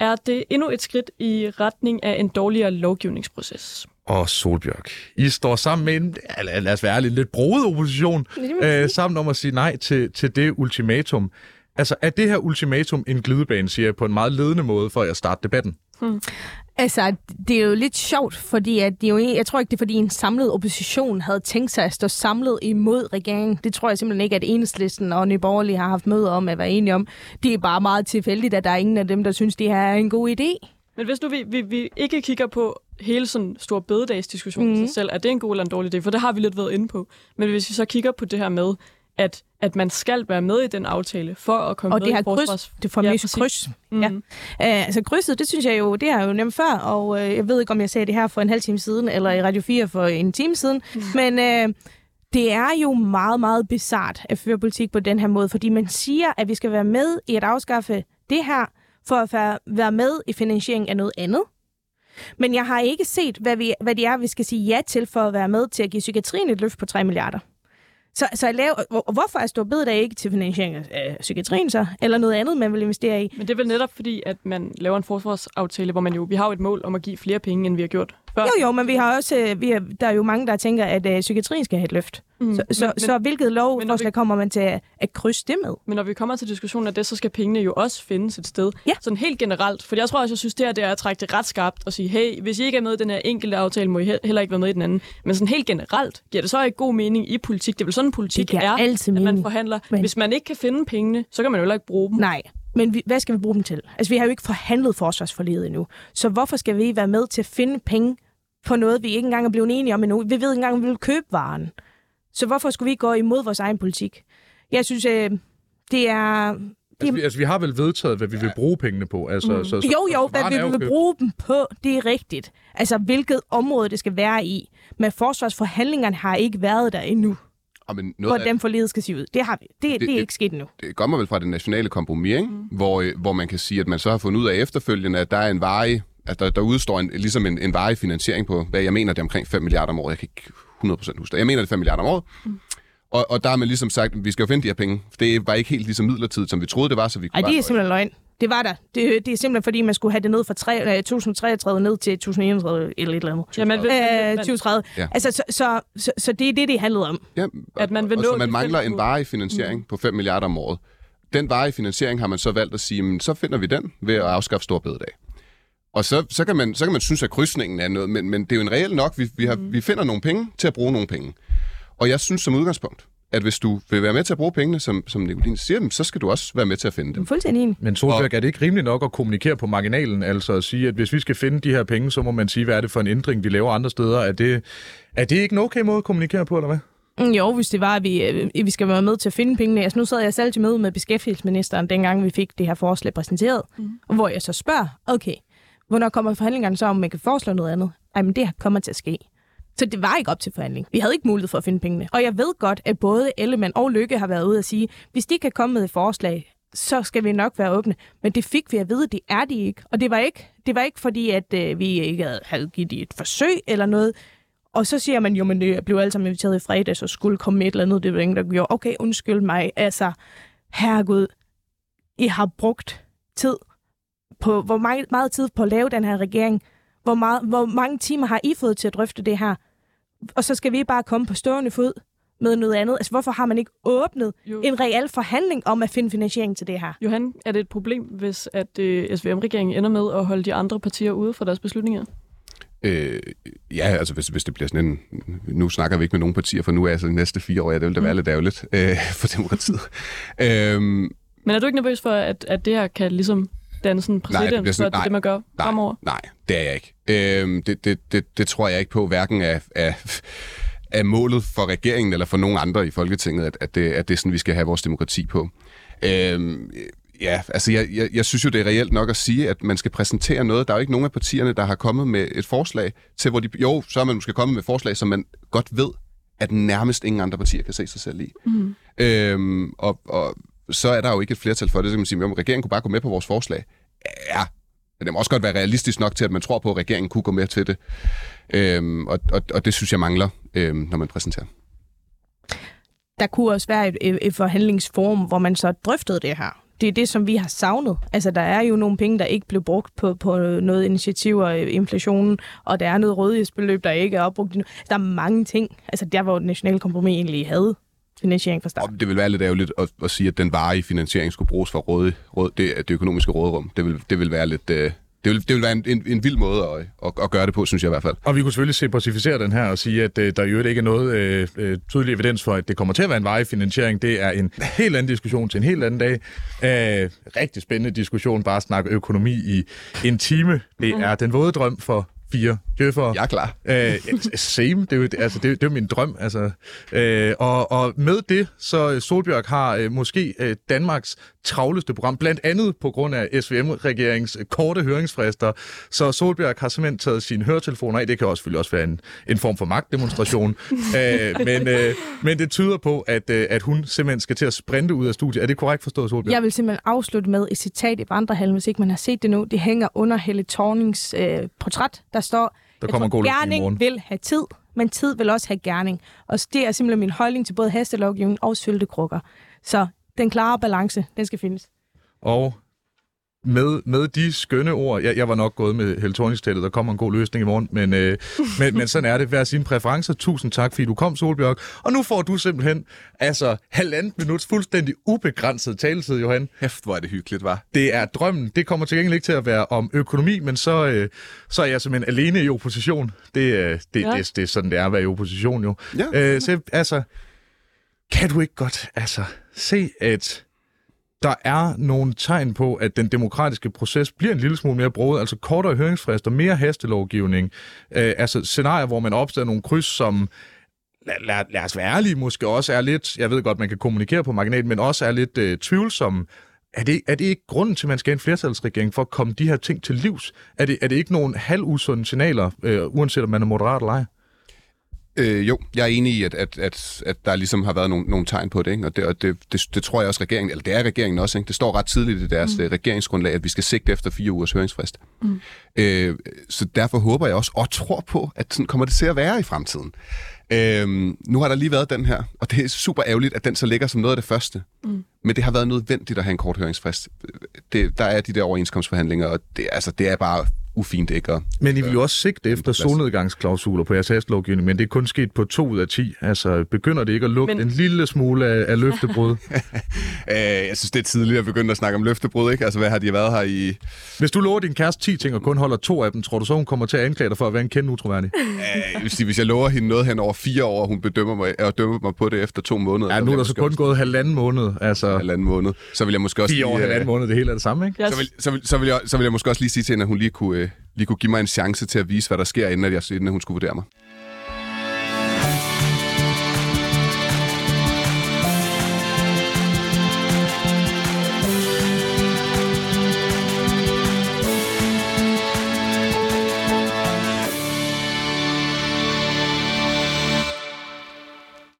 Speaker 2: Er det endnu et skridt i retning af en dårligere lovgivningsproces?
Speaker 1: og Solbjørg. I står sammen med en, lad os være ærlig, lidt broet opposition, øh, sammen om at sige nej til, til det ultimatum. Altså, er det her ultimatum en glidebane, siger jeg på en meget ledende måde, for at starte debatten?
Speaker 4: Hmm. Altså, det er jo lidt sjovt, fordi at det jo, jeg tror ikke, det er fordi en samlet opposition havde tænkt sig at stå samlet imod regeringen. Det tror jeg simpelthen ikke, at enhedslisten og Nye Borgerlige har haft møde om at være enige om. Det er bare meget tilfældigt, at der er ingen af dem, der synes, det her er en god idé.
Speaker 2: Men hvis nu vi, vi, vi ikke kigger på hele sådan stor bededagsdiskussion mm. sig selv, er det en god eller en dårlig idé? For det har vi lidt været inde på. Men hvis vi så kigger på det her med, at, at man skal være med i den aftale for at komme
Speaker 4: og
Speaker 2: med
Speaker 4: det her
Speaker 2: i forsvars...
Speaker 4: kryds, det famøse ja, kryds. Mm. Ja. Uh, altså krydset, det synes jeg jo, det har jeg jo nemt før, og uh, jeg ved ikke, om jeg sagde det her for en halv time siden, eller i Radio 4 for en time siden, mm. men uh, det er jo meget, meget bizart at føre politik på den her måde, fordi man siger, at vi skal være med i at afskaffe det her, for at være med i finansiering af noget andet. Men jeg har ikke set, hvad, vi, hvad det er, vi skal sige ja til for at være med til at give psykiatrien et løft på 3 milliarder. Så, så jeg laver, hvor, hvorfor er stor bededag ikke til finansiering af psykiatrien så? Eller noget andet, man vil investere i?
Speaker 2: Men det er vel netop fordi, at man laver en forsvarsaftale, hvor man jo, vi har jo et mål om at give flere penge, end vi har gjort før.
Speaker 4: Jo, jo, men vi har også, øh, vi har, der er jo mange, der tænker, at uh, psykiatrien skal have et løft. Mm. Så, så, men, så hvilket lovforslag vi, kommer man til at, at krydse det med?
Speaker 2: Men når vi kommer til diskussionen af det, så skal pengene jo også findes et sted.
Speaker 4: Ja.
Speaker 2: Sådan helt generelt. For jeg tror også, jeg synes, det her det er at trække det ret skarpt og sige, hey, hvis I ikke er med i den her enkelte aftale, må I heller ikke være med i den anden. Men sådan helt generelt giver det så ikke god mening i politik. Det er vel sådan, politik er,
Speaker 4: altid
Speaker 2: at man forhandler. Men... Hvis man ikke kan finde pengene, så kan man jo heller ikke bruge dem.
Speaker 4: Nej, men vi, hvad skal vi bruge dem til? Altså, vi har jo ikke forhandlet forsvarsforledet endnu. Så hvorfor skal vi være med til at finde penge på noget, vi ikke engang er blevet enige om endnu? Vi ved ikke engang, om vi vil købe varen. Så hvorfor skulle vi gå imod vores egen politik? Jeg synes, øh, det er...
Speaker 1: Altså vi, altså, vi har vel vedtaget, hvad vi vil bruge pengene på. Altså, mm. så, så,
Speaker 4: jo, jo, hvad vi vil bruge dem på, det er rigtigt. Altså, hvilket område det skal være i. Men forsvarsforhandlingerne har ikke været der endnu.
Speaker 3: Ja, men noget
Speaker 4: hvordan forledet skal se ud. Det har vi. Det, det, det er ikke sket endnu.
Speaker 3: Det kommer vel fra det nationale kompromis, ikke? Mm. Hvor, hvor man kan sige, at man så har fundet ud af efterfølgende, at der er en varig, at der, der udstår en, ligesom en, en varig finansiering på, hvad jeg mener, det er omkring 5 milliarder om året. Jeg kan ikke 100% huske det. Jeg mener, det er 5 milliarder om året. Mm. Og, og der har man ligesom sagt, at vi skal jo finde de her penge. Det var ikke helt lige så midlertidigt, som vi troede, det var, så vi
Speaker 4: kunne Ej, det er simpelthen løgn. Det var der. Det, det er simpelthen, fordi man skulle have det ned fra 3, 2033 ned til 2031 eller et eller andet.
Speaker 2: Ja, man vil,
Speaker 4: øh, 2030. Ja. Altså, så, så, så, så det er det, det handlede om.
Speaker 3: Ja, at man vil og, nå og så man mangler en varig finansiering mm. på 5 milliarder om året. Den varige finansiering har man så valgt at sige, men så finder vi den ved at afskaffe stor bededag. Og så, så, kan man, så kan man synes, at krydsningen er noget, men, men det er jo en reel nok. Vi, vi, har, mm. vi finder nogle penge til at bruge nogle penge. Og jeg synes som udgangspunkt, at hvis du vil være med til at bruge pengene, som, som Nicoline siger, så skal du også være med til at finde dem.
Speaker 4: Fuldstændig enig.
Speaker 1: Men Solberg, er det ikke rimeligt nok at kommunikere på marginalen? Altså at sige, at hvis vi skal finde de her penge, så må man sige, hvad er det for en ændring, vi laver andre steder? Er det, er det ikke en okay måde at kommunikere på, eller hvad?
Speaker 4: Mm, jo, hvis det var, at vi, øh, vi skal være med til at finde pengene. Altså, nu sad jeg selv til møde med beskæftigelsesministeren, dengang vi fik det her forslag præsenteret, mm. hvor jeg så spørger, okay, hvornår kommer forhandlingerne så, om man kan foreslå noget andet? Ej, men det kommer til at ske. Så det var ikke op til forhandling. Vi havde ikke mulighed for at finde pengene. Og jeg ved godt, at både Ellemann og Lykke har været ude at sige, hvis de kan komme med et forslag, så skal vi nok være åbne. Men det fik vi at vide, det er de ikke. Og det var ikke, det var ikke fordi, at øh, vi ikke havde givet et forsøg eller noget. Og så siger man jo, men det blev alle sammen inviteret i fredag, så skulle komme med et eller andet. Det var ingen, der gjorde. Okay, undskyld mig. Altså, herregud, I har brugt tid på, hvor meget, meget tid på at lave den her regering. Hvor, meget, hvor mange timer har I fået til at drøfte det her? Og så skal vi bare komme på stående fod med noget andet. Altså, hvorfor har man ikke åbnet jo. en reel forhandling om at finde finansiering til det her?
Speaker 2: Johan, er det et problem, hvis at øh, SVM-regeringen ender med at holde de andre partier ude fra deres beslutninger?
Speaker 3: Øh, ja, altså hvis, hvis det bliver sådan en... Nu snakker vi ikke med nogen partier, for nu er altså de næste fire år, ja, det vil da være mm. lidt ærgerligt øh, for demokratiet. øhm,
Speaker 2: Men er du ikke nervøs for, at, at det her kan ligesom danne sådan præsident nej, det sådan, for nej, det, man gør
Speaker 3: nej,
Speaker 2: fremover?
Speaker 3: Nej, det er jeg ikke. Øhm, det, det, det, det tror jeg ikke på, hverken af, af, er målet for regeringen eller for nogen andre i Folketinget, at, at, det, at det er sådan, vi skal have vores demokrati på. Øhm, Ja, altså jeg, jeg, jeg synes jo, det er reelt nok at sige, at man skal præsentere noget. Der er jo ikke nogen af partierne, der har kommet med et forslag til, hvor de... Jo, så er man måske kommet med et forslag, som man godt ved, at nærmest ingen andre partier kan se sig selv i. Mm. Øhm, og, og så er der jo ikke et flertal for det, så kan man sige, at regeringen kunne bare gå med på vores forslag. Ja, men det må også godt være realistisk nok til, at man tror på, at regeringen kunne gå med til det. Øhm, og, og, og det synes jeg mangler, øhm, når man præsenterer.
Speaker 4: Der kunne også være et, et, forhandlingsforum, hvor man så drøftede det her det er det, som vi har savnet. Altså, der er jo nogle penge, der ikke blev brugt på, på noget initiativ og øh, inflationen, og der er noget rådighedsbeløb, der ikke er opbrugt. Der er mange ting. Altså, der hvor nationale kompromis egentlig havde finansiering fra start.
Speaker 3: Det vil være lidt ærgerligt at, at sige, at den varige finansiering skulle bruges for råd, råd, det, det økonomiske råderum. Det vil, det vil være lidt... Øh, det vil, det vil være en, en, en vild måde at, at, at gøre det på, synes jeg i hvert fald.
Speaker 1: Og vi kunne selvfølgelig simplificere den her og sige, at uh, der jo ikke er noget uh, tydelig evidens for, at det kommer til at være en varig finansiering. Det er en helt anden diskussion til en helt anden dag. Uh, rigtig spændende diskussion, bare at snakke økonomi i en time. Det er den våde drøm for fire djøffere.
Speaker 3: Jeg er klar.
Speaker 1: Øh, same, det er jo, altså, det, det er min drøm. Altså. Øh, og, og med det, så Solbjørg har øh, måske øh, Danmarks travleste program, blandt andet på grund af SVM-regeringens korte høringsfrister. Så Solbjørg har simpelthen taget sine høretelefoner af. Det kan også selvfølgelig også være en, en form for magtdemonstration. øh, men, øh, men det tyder på, at, øh, at hun simpelthen skal til at sprinte ud af studiet. Er det korrekt forstået, Solbjørg?
Speaker 4: Jeg vil simpelthen afslutte med et citat i Vandrehallen, hvis ikke man har set det nu. Det hænger under Helle Thornings øh, portræt. Der står,
Speaker 1: der kommer god
Speaker 4: gerning vil have tid, men tid vil også have gerning. Og det er simpelthen min holdning til både hastelovgivning og syltekrukker. Så den klare balance, den skal findes.
Speaker 1: Og med, med de skønne ord, jeg, jeg var nok gået med Heltorningstællet, der kommer en god løsning i morgen, men, øh, men, men sådan er det. Hver sine præferencer. Tusind tak, fordi du kom, Solbjørg. Og nu får du simpelthen altså halvandet minuts fuldstændig ubegrænset taletid, Johan.
Speaker 3: Hæft, hvor er det hyggeligt, var.
Speaker 1: Det er drømmen. Det kommer til gengæld ikke til at være om økonomi, men så, øh, så er jeg simpelthen alene i opposition. Det, øh, det, ja. det, det, det er sådan, det er at være i opposition jo. Ja. Øh, så altså, kan du ikke godt altså, se, at der er nogle tegn på, at den demokratiske proces bliver en lille smule mere brudt, altså kortere høringsfrister, mere hastelovgivning, øh, altså scenarier, hvor man opstiller nogle kryds, som lad, lad, lad os være ærlige, måske også er lidt, jeg ved godt, man kan kommunikere på marginalen, men også er lidt øh, tvivlsomme. Er det, er det ikke grunden til, at man skal have en flertalsregering for at komme de her ting til livs? Er det, er det ikke nogle halvusunde signaler, øh, uanset om man er moderat eller ej?
Speaker 3: Øh, jo, jeg er enig i, at, at, at, at der ligesom har været nogle, nogle tegn på det, ikke? og, det, og det, det, det tror jeg også regeringen, eller det er regeringen også, ikke? det står ret tidligt i deres mm. Øh, regeringsgrundlag, at vi skal sigte efter fire ugers høringsfrist. Mm. Øh, så derfor håber jeg også, og tror på, at sådan kommer det til at være i fremtiden. Øh, nu har der lige været den her, og det er super ærgerligt, at den så ligger som noget af det første. Mm. Men det har været nødvendigt at have en kort høringsfrist. Det, der er de der overenskomstforhandlinger, og det, altså, det er bare ufint ikke at...
Speaker 1: Men I vil jo også sigte efter solnedgangsklausuler på jeres lovgivning, men det er kun sket på to ud af ti. Altså, begynder det ikke at lugte men... en lille smule af, af løftebrud?
Speaker 3: Øh, jeg synes, det er tidligt at begynde at snakke om løftebrud, ikke? Altså, hvad har de været her i...
Speaker 1: Hvis du lover din kæreste 10 ting og kun holder to af dem, tror du så, hun kommer til at anklage dig for at være en kendt utroværdig?
Speaker 3: Øh, hvis, hvis jeg lover hende noget hen over fire år, og hun bedømmer mig, og dømmer mig på det efter to måneder...
Speaker 1: Ja, nu er der så kun også... gået halvanden måned. Altså...
Speaker 3: Halvanden måned. Så vil jeg måske også...
Speaker 1: Fire år, halvanden måned, det hele er det samme, ikke?
Speaker 3: Yes. Så, vil, så, vil, så, vil jeg, så vil jeg måske også lige sige til hende, at hun lige kunne, øh, lige kunne give mig en chance til at vise, hvad der sker, inden, at jeg, inden hun skulle vurdere mig.